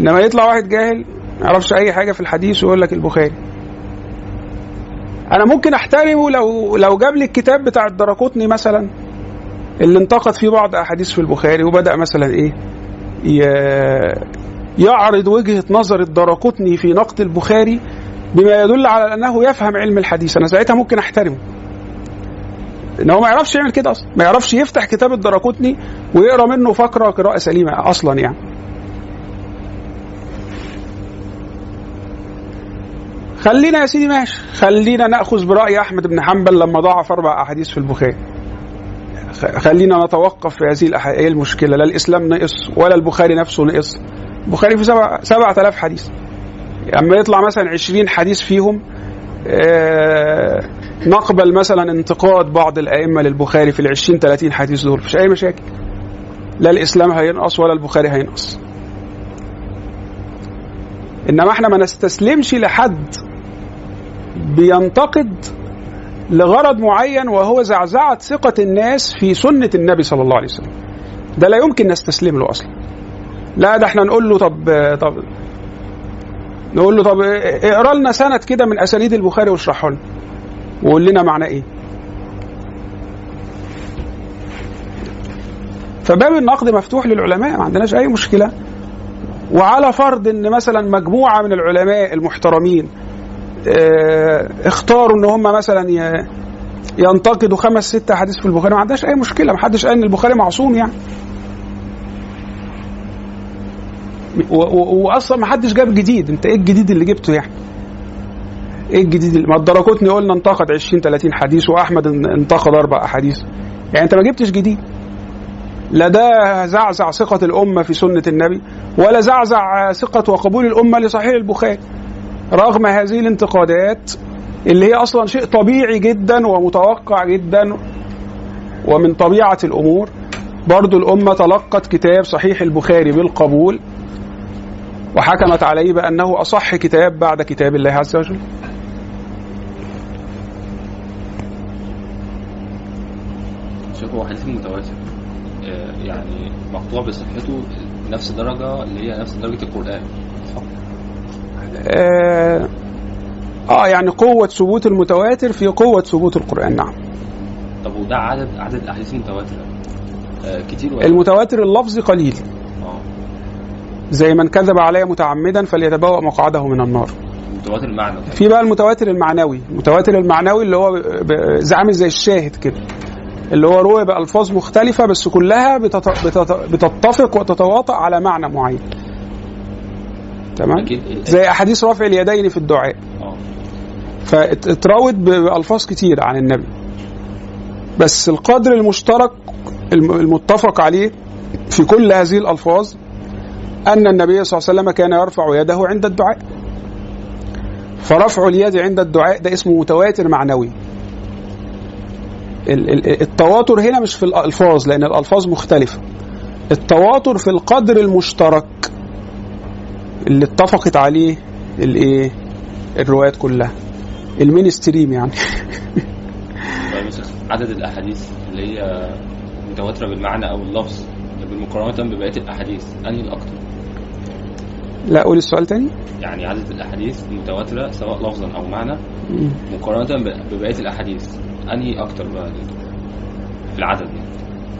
إنما يطلع واحد جاهل ما يعرفش أي حاجة في الحديث ويقول لك البخاري. أنا ممكن أحترمه لو لو جاب لي الكتاب بتاع الدرقطني مثلا اللي انتقد فيه بعض أحاديث في البخاري وبدأ مثلا إيه؟ يعرض وجهة نظر الدرقطني في نقد البخاري بما يدل على أنه يفهم علم الحديث. أنا ساعتها ممكن أحترمه. إن هو ما يعرفش يعمل كده أصلا. ما يعرفش يفتح كتاب الدرقطني ويقرأ منه فقرة قراءة سليمة أصلا يعني. خلينا يا سيدي ماشي. خلينا نأخذ برأي أحمد بن حنبل لما ضعف أربع أحاديث في البخاري. خلينا نتوقف في هذه الأح... إيه المشكلة؟ لا الإسلام نقص ولا البخاري نفسه نقص. البخاري في سبع سبعة آلاف حديث. أما يطلع مثلا عشرين حديث فيهم آه نقبل مثلا انتقاد بعض الأئمة للبخاري في العشرين 30 حديث دول. مفيش أي مشاكل. لا الإسلام هينقص ولا البخاري هينقص. إنما إحنا ما نستسلمش لحد بينتقد لغرض معين وهو زعزعة ثقة الناس في سنة النبي صلى الله عليه وسلم. ده لا يمكن نستسلم له أصلا. لا ده إحنا نقول له طب طب نقول له طب اقرا لنا سند كده من اسانيد البخاري واشرحه لنا. وقول لنا معناه إيه. فباب النقد مفتوح للعلماء ما عندناش أي مشكلة. وعلى فرض إن مثلا مجموعة من العلماء المحترمين آه اختاروا إن هم مثلا ينتقدوا خمس ست أحاديث في البخاري ما عندناش أي مشكلة ما حدش قال إن البخاري معصوم يعني و- و- واصلا ما حدش جاب جديد. انت إيه الجديد اللي جبته يعني؟ إيه الجديد اللي ما الدرقطني قلنا انتقد 20 30 حديث واحمد ان- انتقد أربع احاديث. يعني انت ما جبتش جديد. لا ده زعزع ثقة الأمة في سنة النبي ولا زعزع ثقة وقبول الأمة لصحيح البخاري. رغم هذه الانتقادات اللي هي أصلا شيء طبيعي جدا ومتوقع جدا ومن طبيعة الأمور برضو الأمة تلقت كتاب صحيح البخاري بالقبول. وحكمت عليه بأنه أصح كتاب بعد كتاب الله عز وجل. شوف هو حديث متواتر. آه، يعني مقطوع بصحته نفس درجة اللي هي نفس درجة القرآن. صح؟ آه, آه يعني قوة ثبوت المتواتر في قوة ثبوت القرآن نعم. طب وده عدد عدد الأحاديث المتواترة آه، كتير ولا؟ المتواتر اللفظي قليل. زي من كذب علي متعمدا فليتبوأ مقعده من النار. متواتر معنى في بقى المتواتر المعنوي. المتواتر المعنوي اللي هو عامل زي الشاهد كده. اللي هو روى بألفاظ مختلفة بس كلها بتت- بتت- بتتفق وتتواطأ على معنى معين. تمام؟ زي أحاديث رفع اليدين في الدعاء. آه. فاتروت بألفاز كتير عن النبي. بس القدر المشترك الم- المتفق عليه في كل هذه الألفاظ أن النبي صلى الله عليه وسلم كان يرفع يده عند الدعاء. فرفع اليد عند الدعاء ده اسمه متواتر معنوي. ال- ال- التواتر هنا مش في الألفاظ لأن الألفاظ مختلفة. التواتر في القدر المشترك اللي اتفقت عليه الإيه؟ الروايات كلها. المين ستريم يعني. طيب عدد الأحاديث اللي هي متواترة بالمعنى أو اللفظ بالمقارنة ببقية الأحاديث أنهي الأكتر؟ لا قول السؤال تاني. يعني عدد الأحاديث المتواترة سواء لفظا أو معنى مم. مقارنة ب- ببقية الأحاديث. أنهي أكتر بقى في العدد يعني؟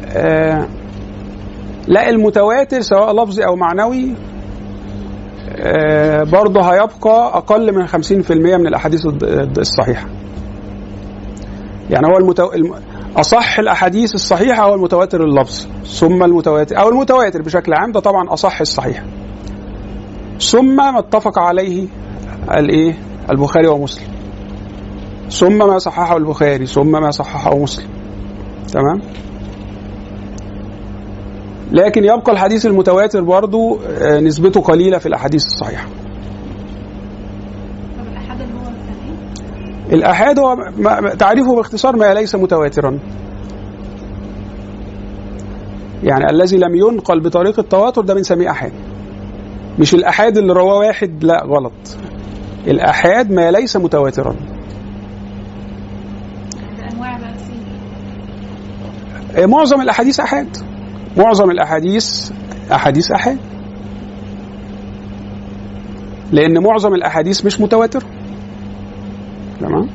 آه لا المتواتر سواء لفظي أو معنوي آه برضه هيبقى أقل من 50% من الأحاديث الصحيحة. يعني هو المتو... الم... أصح الأحاديث الصحيحة هو المتواتر اللفظي ثم المتواتر أو المتواتر بشكل عام ده طبعا أصح الصحيح ثم ما اتفق عليه الايه؟ البخاري ومسلم. ثم ما صححه البخاري ثم ما صححه مسلم. تمام؟ لكن يبقى الحديث المتواتر برضو آه، نسبته قليلة في الأحاديث الصحيحة. اللي هو تعريفه باختصار ما ليس متواترا. يعني الذي لم ينقل بطريق التواتر ده بنسميه أحاد. مش الأحاد اللي رواه واحد لا غلط. الأحاد ما ليس متواترا. آه، معظم الأحاديث أحاد. معظم الأحاديث أحاديث أحاد. لأن معظم الأحاديث مش متواتر. تمام؟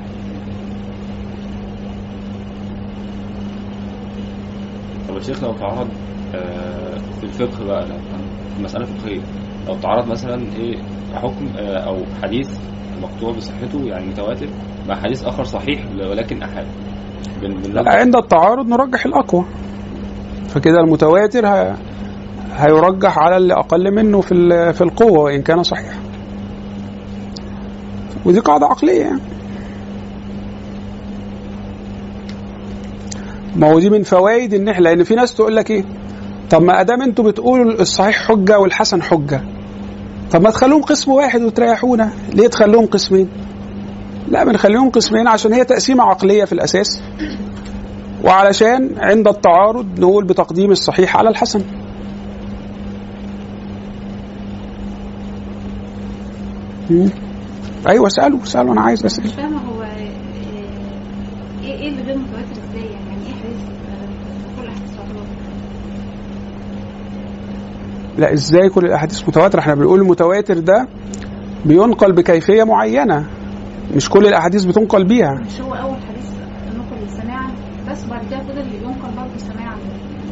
طب يا شيخ لو تعرض آه، في الفقه بقى مسألة فقهية لو تعرض مثلا إيه حكم آه، أو حديث مقطوع بصحته يعني متواتر مع حديث آخر صحيح ولكن أحاد. عند التعارض نرجح الأقوى. فكده المتواتر. هيرجح على اللي أقل منه في في القوة وإن كان صحيح. ودي قاعدة عقلية يعني. ما هو دي من فوائد ان لأن في ناس تقول لك إيه؟ طب ما أدام أنتوا بتقولوا الصحيح حجة والحسن حجة طب ما تخلوهم قسم واحد وتريحونا. ليه تخلوهم قسمين؟ لا بنخليهم قسمين عشان هي تقسيمة عقلية في الأساس. وعلشان عند التعارض نقول بتقديم الصحيح على الحسن. أيوه اسألوا اسألوا أنا عايز أسأل مش فاهمة هو آه، إيه إيه اللي غير متواتر إزاي يعني يعني إيه حديث آه، كل أحاديث تعتبر لا إزاي كل الأحاديث متواترة؟ إحنا بنقول المتواتر ده بينقل بكيفية معينة مش كل الأحاديث بتنقل بيها. مش هو أول حديث نقل سماعا بس بعد كده فضل ينقل برضه سماعا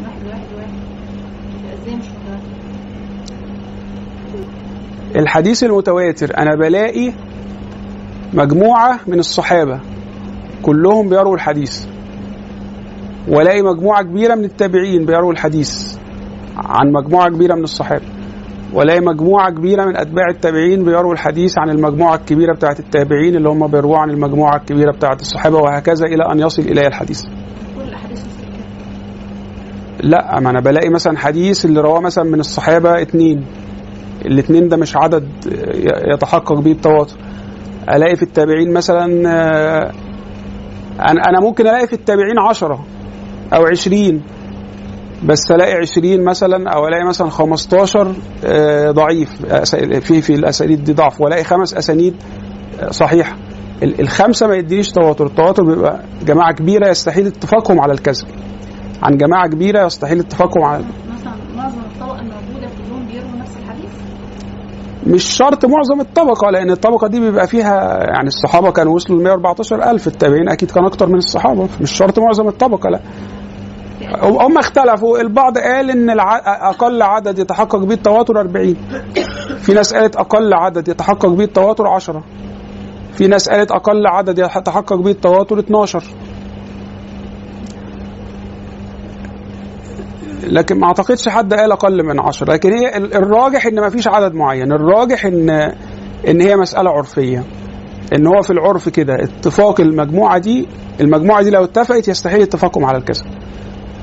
واحد لواحد يبقى إزاي مش متواتر؟ الحديث المتواتر أنا بلاقي مجموعة من الصحابة كلهم بيروا الحديث وألاقي مجموعة كبيرة من التابعين بيروا الحديث. عن مجموعة كبيرة من الصحابة. والاقي مجموعة كبيرة من أتباع التابعين بيروا الحديث عن المجموعة الكبيرة بتاعه التابعين اللي هم بيرووا عن المجموعة الكبيرة بتاعه الصحابة وهكذا إلى أن يصل الي الحديث. لا ما أنا بلاقي مثلا حديث اللي رواه مثلا من الصحابة اتنين. الاتنين ده مش عدد يتحقق به التواتر. ألاقي في التابعين مثلا آه، أنا ممكن ألاقي في التابعين عشرة أو عشرين. بس الاقي عشرين مثلا أو ألاقي مثلا 15 آه، ضعيف. في في الأسانيد دي ضعف. وألاقي خمس أسانيد آه، صحيحة. ال- الخمسة ما يدينيش تواتر. التواتر بيبقى جماعة كبيرة يستحيل اتفاقهم على الكذب. عن جماعة كبيرة يستحيل اتفاقهم على مثلا معظم الطبقة الموجودة كلهم بيروا نفس الحديث؟ مش شرط معظم الطبقة لأن الطبقة دي بيبقى فيها يعني الصحابة كانوا وصلوا ل 114 ألف. التابعين أكيد كان أكتر من الصحابة. مش شرط معظم الطبقة لأ. هم اختلفوا. البعض قال إن. أقل عدد يتحقق به التواتر 40 في ناس قالت أقل عدد يتحقق به التواتر 10 في ناس قالت أقل عدد يتحقق به التواتر 12 لكن ما أعتقدش حد قال أقل من 10 لكن هي ال- الراجح إن ما فيش عدد معين. الراجح إن إن هي مسألة عرفية. إن هو في العرف كده. اتفاق المجموعة دي المجموعة دي لو اتفقت يستحيل اتفاقهم على الكذب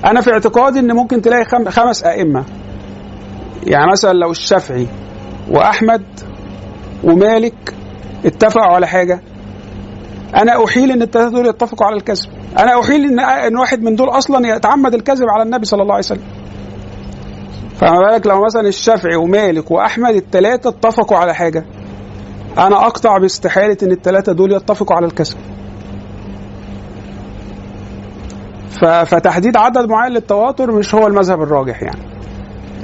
أنا في اعتقادي إن ممكن تلاقي خم- خمس أئمة. يعني مثلا لو الشافعي وأحمد ومالك اتفقوا على حاجة أنا أحيل إن الثلاثه دول يتفقوا على الكذب. أنا أحيل إن إن واحد من دول أصلا يتعمد الكذب على النبي صلى الله عليه وسلم. فما بالك لو مثلا الشافعي ومالك وأحمد الثلاثه اتفقوا على حاجة. أنا أقطع باستحالة إن الثلاثه دول يتفقوا على الكذب ف- فتحديد عدد معين للتواتر مش هو المذهب الراجح يعني.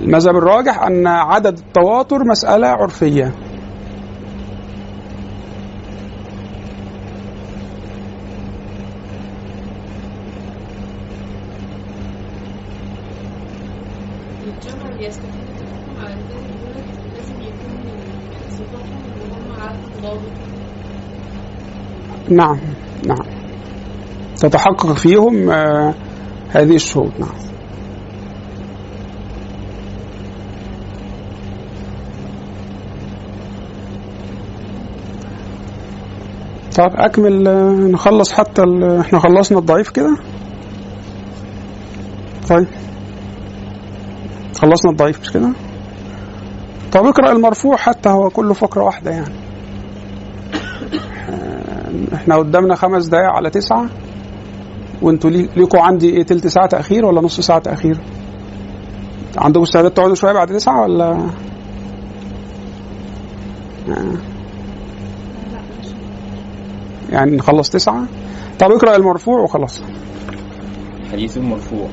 المذهب الراجح أن عدد التواتر هم عارفين ضابط نعم نعم. تتحقق فيهم آه، هذه الشروط. نعم. طب أكمل آه، نخلص حتى إحنا خلصنا الضعيف كده؟ طيب. خلصنا الضعيف مش كده؟ طب اقرأ المرفوع حتى هو كله فقرة واحدة يعني. آه، إحنا قدامنا خمس دقايق على تسعة. وانتوا لي- ليكوا عندي إيه تلت ساعة تأخير ولا نص ساعة تأخير؟ عندكم استعداد تقعدوا شوية بعد تسعة ولا؟ يعني نخلص تسعة؟ طب اقرأ المرفوع وخلاص. حديث مرفوع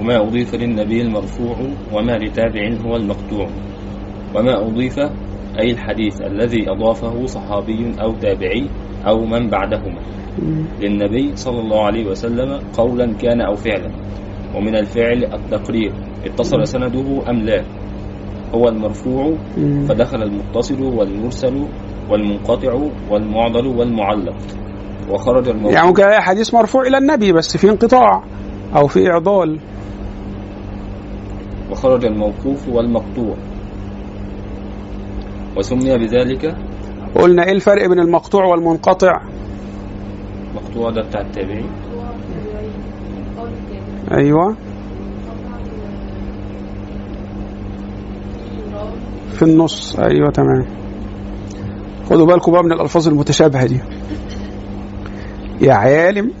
وما أضيف للنبي المرفوع وما لتابع هو المقطوع وما أضيف أي الحديث الذي أضافه صحابي أو تابعي أو من بعدهما للنبي صلى الله عليه وسلم قولا كان أو فعلا ومن الفعل التقرير اتصل سنده أم لا هو المرفوع. فدخل المتصل والمرسل والمنقطع والمعضل والمعلق وخرج الموقوف يعني ممكن الاقي حديث مرفوع إلى النبي بس في انقطاع أو في إعضال. وخرج الموقوف والمقطوع وسمي بذلك قلنا إيه الفرق بين المقطوع والمنقطع؟ مقطوع ده بتاع التابعي قول التاني أيوه. راوي في النص. أيوه تمام. خدوا بالكم بقى من الألفاظ المتشابهة دي. يا عالم.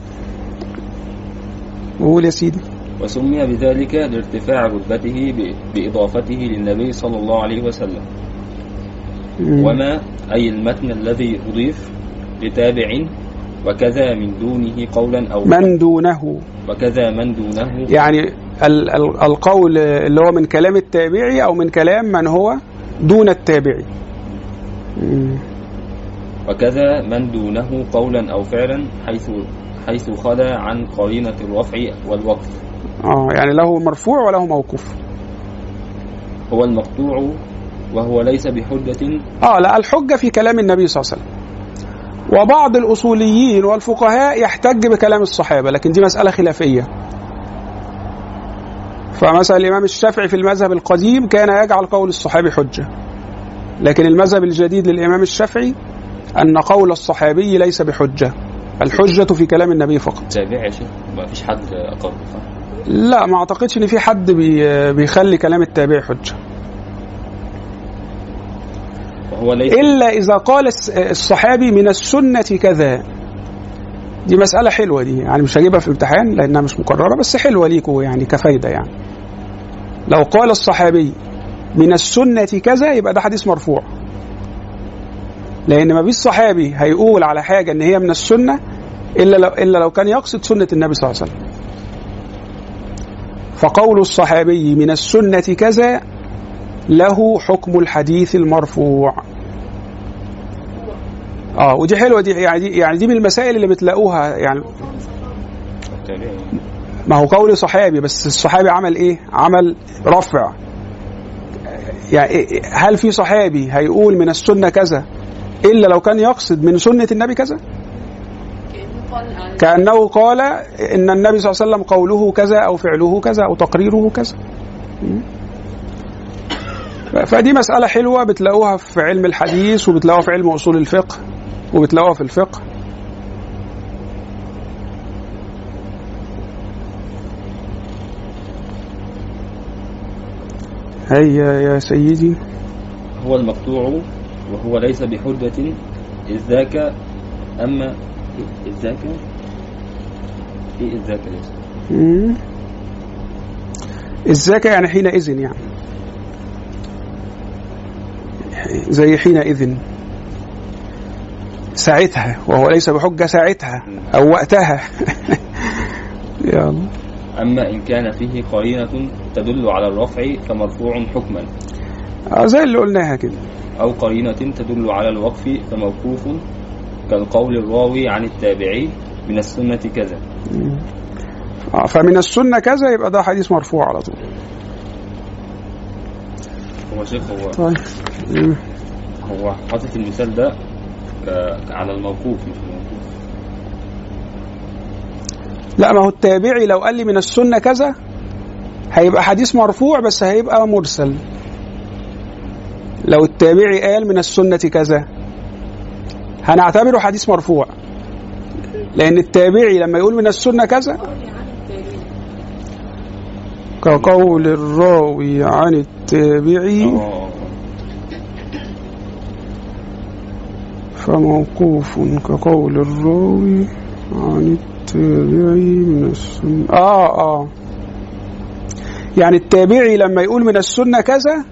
قول يا سيدي. وسمي بذلك لارتفاع رتبته بإضافته للنبي صلى الله عليه وسلم. مم. وما أي المتن الذي أضيف لتابع وكذا من دونه قولا أو من دونه. وكذا من دونه. يعني ال- ال- القول اللي هو من كلام التابعي أو من كلام من هو دون التابعي. وكذا من دونه قولا أو فعلا حيث حيث خلا عن قرينة الرفع والوقف. آه يعني له مرفوع وله موقوف. هو المقطوع وهو ليس بحجة. آه لا الحجة في كلام النبي صلى الله عليه وسلم. وبعض الأصوليين والفقهاء يحتج بكلام الصحابة لكن دي مسألة خلافية. فمثلا الإمام الشافعي في المذهب القديم كان يجعل قول الصحابي حجة. لكن المذهب الجديد للإمام الشافعي أن قول الصحابي ليس بحجة. الحجة في كلام النبي فقط. تابع يا شيخ؟ ما فيش حد أقر؟ لا ما أعتقدش إن في حد بي بيخلي كلام التابعي حجة. وهو ليس إلا إذا قال الصحابي من السنة كذا. دي مسألة حلوة دي. يعني مش هجيبها في امتحان لأنها مش مكررة بس حلوة ليكوا يعني كفايدة يعني. لو قال الصحابي من السنة كذا يبقى ده حديث مرفوع. لأن ما فيش صحابي هيقول على حاجة إن هي من السنة إلا لو إلا لو كان يقصد سنة النبي صلى الله عليه وسلم. فقول الصحابي من السنة كذا له حكم الحديث المرفوع آه ودي حلوة دي يعني دي يعني دي من المسائل اللي بتلاقوها يعني ما هو قول صحابي بس الصحابي عمل إيه؟ عمل رفع يعني إيه- هل في صحابي هيقول من السنة كذا إلا لو كان يقصد من سنة النبي كذا؟ كأنه قال إن النبي صلى الله عليه وسلم قوله كذا أو فعله كذا أو تقريره كذا. فدي مسألة حلوة بتلاقوها في علم الحديث وبتلاقوها في علم أصول الفقه وبتلاقوها في الفقه. هيا يا سيدي. هو المقطوع وهو ليس بحجة إذ ذاك أما إذ ذاك إيه إذ ذاك ليس. مم. الذاك يعني حينئذ يعني. زي حينئذ ساعتها وهو ليس بحجة ساعتها أو وقتها. يلا أما إن كان فيه قرينة تدل على الرفع فمرفوع حكما. آه، زي اللي قلناها كده. أو قرينة تدل على الوقف فموقوف كالقول الراوي عن التابعي من السنة كذا. آه، فمن السنة كذا يبقى ده حديث مرفوع على طول. هو شيخ هو طيب. هو حاطط المثال ده ك- على الموقوف مش الموقوف. لا ما هو التابعي لو قال لي من السنة كذا هيبقى حديث مرفوع بس هيبقى مرسل. لو التابعي قال من السنة كذا هنعتبره حديث مرفوع. لأن التابعي لما يقول من السنة كذا كقول الراوي عن التابعي فموقوف كقول الراوي عن التابعي من السنة. آه آه. يعني التابعي لما يقول من السنة كذا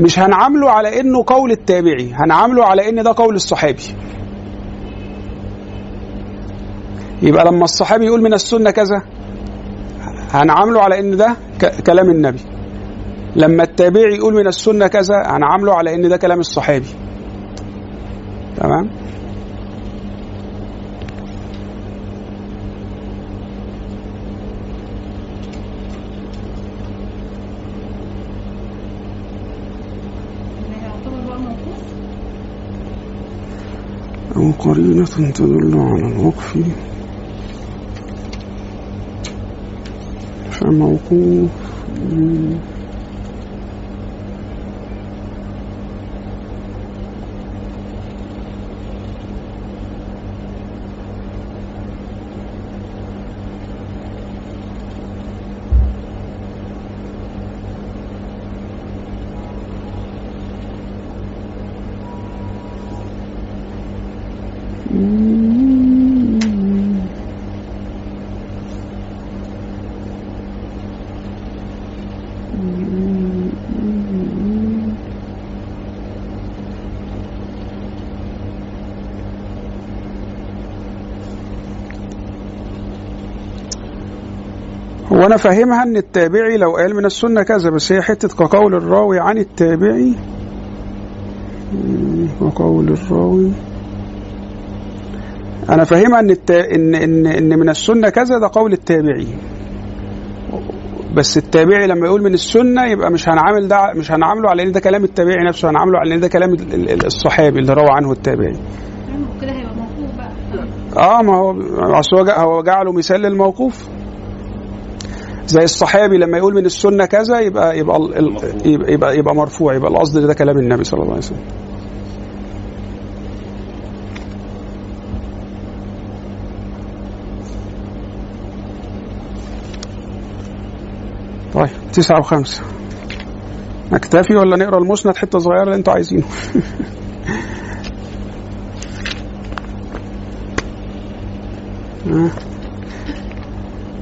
مش هنعامله على إنه قول التابعي هنعامله على إن ده قول الصحابي. يبقى لما الصحابي يقول من السنة كذا هنعامله على إن ده كلام النبي. لما التابعي يقول من السنة كذا هنعامله على إن ده كلام الصحابي. تمام؟ قرينة تدل على الوقف. فموقوف هو أنا فاهمها أن التابعي لو قال من السنة كذا بس هي حتة كقول الراوي عن التابعي. مم، كقول الراوي. أنا فاهمها أن الت... إن إن إن من السنة كذا ده قول التابعي. بس التابعي لما يقول من السنة يبقى مش هنعامل ده مش هنعامله على إن ده كلام التابعي نفسه هنعامله على إن ده كلام ال- ال- الصحابي اللي روى عنه التابعي. وكده هيبقى موقوف بقى. آه ما هو جا- هو جعله مثال للموقوف. زي الصحابي لما يقول من السنة كذا يبقى يبقى ال-. يبقى, يبقى, يبقى مرفوع يبقى القصد ده كلام النبي صلى الله عليه وسلم طيب تسعة وخمسة نكتفي ولا نقرأ المسند حتة صغيرة اللي أنتوا عايزينه آه.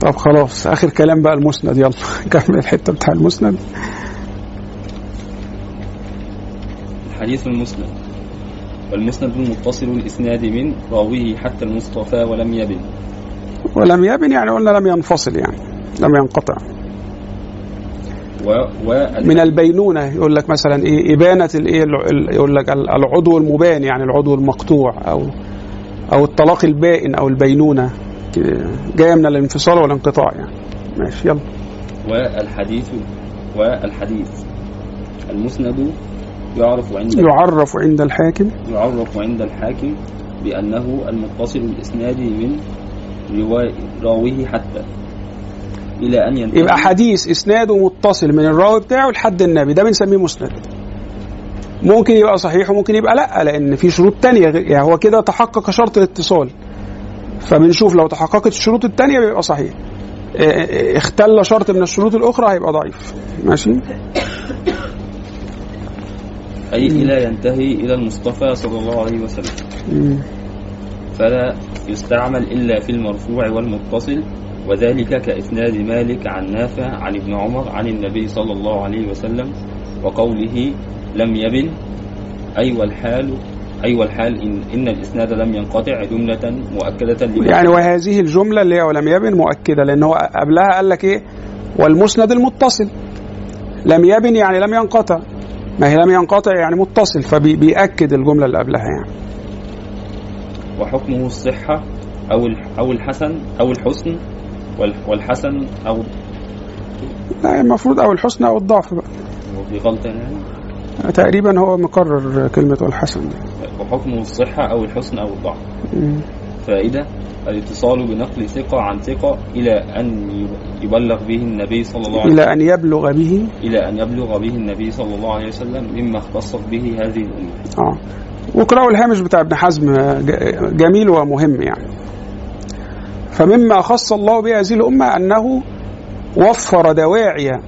طب خلاص آخر كلام بقى المسند يلا كمل الحتة بتاع المسند. الحديث المسند. والمسند المتصل الإسناد من راويه حتى المصطفى ولم يبن. ولم يبن يعني قلنا لم ينفصل يعني لم ينقطع. و, و من البينونة يقول لك مثلا إيه إبانة الايه يقول لك ال- العضو المبان يعني العضو المقطوع أو أو الطلاق البائن أو البينونة. جاية من الانفصال والانقطاع يعني. ماشي يلا. والحديث والحديث. المسند يعرف عند يعرف عند الحاكم. يعرف عند الحاكم بأنه المتصل الإسناد من راويه حتى. إلى أن ينتهي يبقى حديث إسناده متصل من الراوي بتاعه لحد النبي. ده بنسميه مسند. ممكن يبقى صحيح وممكن يبقى لأ لأن في شروط تانية يعني هو كده تحقق شرط الاتصال. فبنشوف لو تحققت الشروط التانية بيبقى صحيح. آه، آه، اختل شرط من الشروط الأخرى هيبقى ضعيف. ماشي؟ أي إلى ينتهي إلى المصطفى صلى الله عليه وسلم. فلا يستعمل إلا في المرفوع والمتصل وذلك كإسناد مالك عن نافع عن ابن عمر عن النبي صلى الله عليه وسلم وقوله لم يبن أي والحال أي والحال إن, إن الإسناد لم ينقطع جملة مؤكدة يعني وهذه الجملة اللي هي ولم يبن مؤكدة لأن هو قبلها قال لك إيه؟ والمسند المتصل. لم يبن يعني لم ينقطع. ما هي لم ينقطع يعني متصل فبيأكد الجملة اللي قبلها يعني. وحكمه الصحة أو أو الحسن أو الحسن وال- والحسن أو لا المفروض أو الحسن أو الضعف بقى. هو في غلطة يعني؟ تقريبا هو مقرر كلمة الحسن دي. وحكمه الصحة أو الحسن أو الضعف. فائدة الاتصال بنقل ثقة عن ثقة إلى أن يبلغ به النبي صلى الله عليه إلى وسلم. أن يبلغ به. إلى أن يبلغ به النبي صلى الله عليه وسلم مما اختصت به هذه الأمة. آه. واقرأوا الهامش بتاع ابن حزم جميل ومهم يعني. فمما خص الله به هذه الأمة أنه وفر دواعي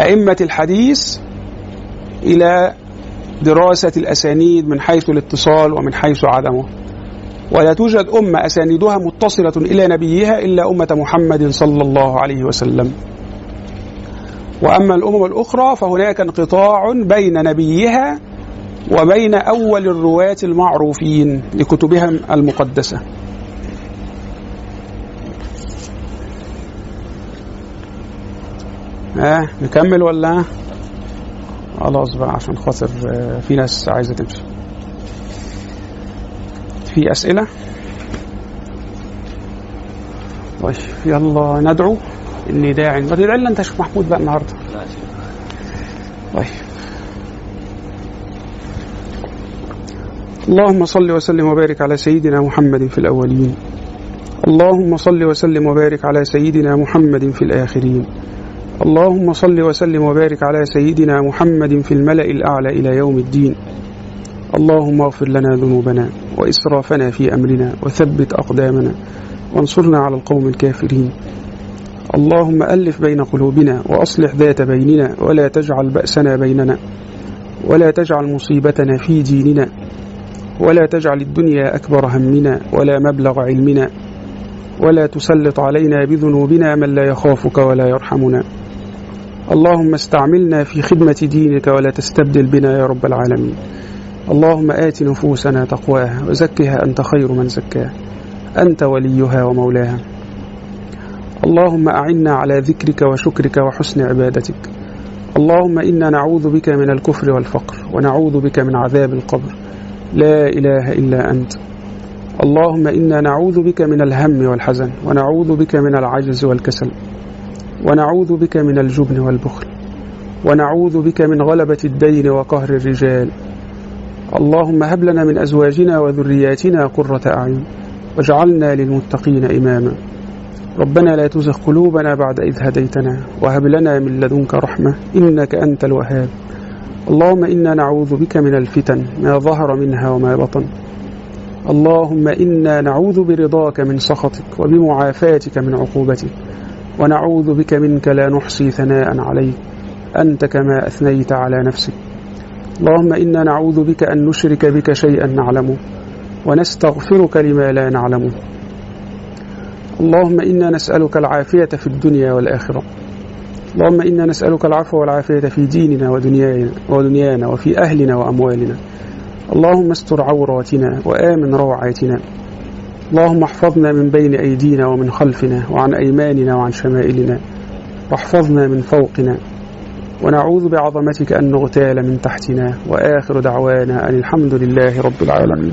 أئمة الحديث إلى دراسة الأسانيد من حيث الاتصال ومن حيث عدمه. ولا توجد أمة أسانيدها متصلة إلى نبيها إلا أمة محمد صلى الله عليه وسلم. وأما الأمم الأخرى فهناك انقطاع بين نبيها وبين أول الرواة المعروفين لكتبهم المقدسة. آه نكمل ولا؟ خلاص بقى عشان خاطر آه، في ناس عايزة تمشي. في أسئلة؟ طيب يلا ندعو إني داع ما تدعي لنا يا شيخ محمود بقى النهارده. طيب. اللهم صل وسلم وبارك على سيدنا محمد في الأولين. اللهم صل وسلم وبارك على سيدنا محمد في الآخرين. اللهم صل وسلم وبارك على سيدنا محمد في الملأ الأعلى إلى يوم الدين. اللهم اغفر لنا ذنوبنا وإسرافنا في أمرنا وثبت أقدامنا وانصرنا على القوم الكافرين. اللهم ألف بين قلوبنا وأصلح ذات بيننا ولا تجعل بأسنا بيننا ولا تجعل مصيبتنا في ديننا ولا تجعل الدنيا أكبر همنا ولا مبلغ علمنا ولا تسلط علينا بذنوبنا من لا يخافك ولا يرحمنا. اللهم استعملنا في خدمة دينك ولا تستبدل بنا يا رب العالمين. اللهم آت نفوسنا تقواها وزكها أنت خير من زكاها. أنت وليها ومولاها. اللهم أعنا على ذكرك وشكرك وحسن عبادتك. اللهم إنا نعوذ بك من الكفر والفقر ونعوذ بك من عذاب القبر. لا إله إلا أنت. اللهم إنا نعوذ بك من الهم والحزن ونعوذ بك من العجز والكسل. ونعوذ بك من الجبن والبخل ونعوذ بك من غلبة الدين وقهر الرجال. اللهم هب لنا من أزواجنا وذرياتنا قرة أعين واجعلنا للمتقين إماما. ربنا لا تزغ قلوبنا بعد إذ هديتنا وهب لنا من لدنك رحمة إنك أنت الوهاب. اللهم إنا نعوذ بك من الفتن ما ظهر منها وما بطن. اللهم إنا نعوذ برضاك من سخطك وبمعافاتك من عقوبتك. ونعوذ بك منك لا نحصي ثناء عليك. أنت كما أثنيت على نفسك. اللهم إنا نعوذ بك أن نشرك بك شيئا نعلمه ونستغفرك لما لا نعلمه. اللهم إنا نسألك العافية في الدنيا والآخرة. اللهم إنا نسألك العفو والعافية في ديننا ودنيانا, ودنيانا وفي أهلنا وأموالنا. اللهم استر عوراتنا وآمن روعاتنا. اللهم احفظنا من بين أيدينا ومن خلفنا وعن أيماننا وعن شمائلنا واحفظنا من فوقنا. ونعوذ بعظمتك أن نغتال من تحتنا. وآخر دعوانا أن الحمد لله رب العالمين.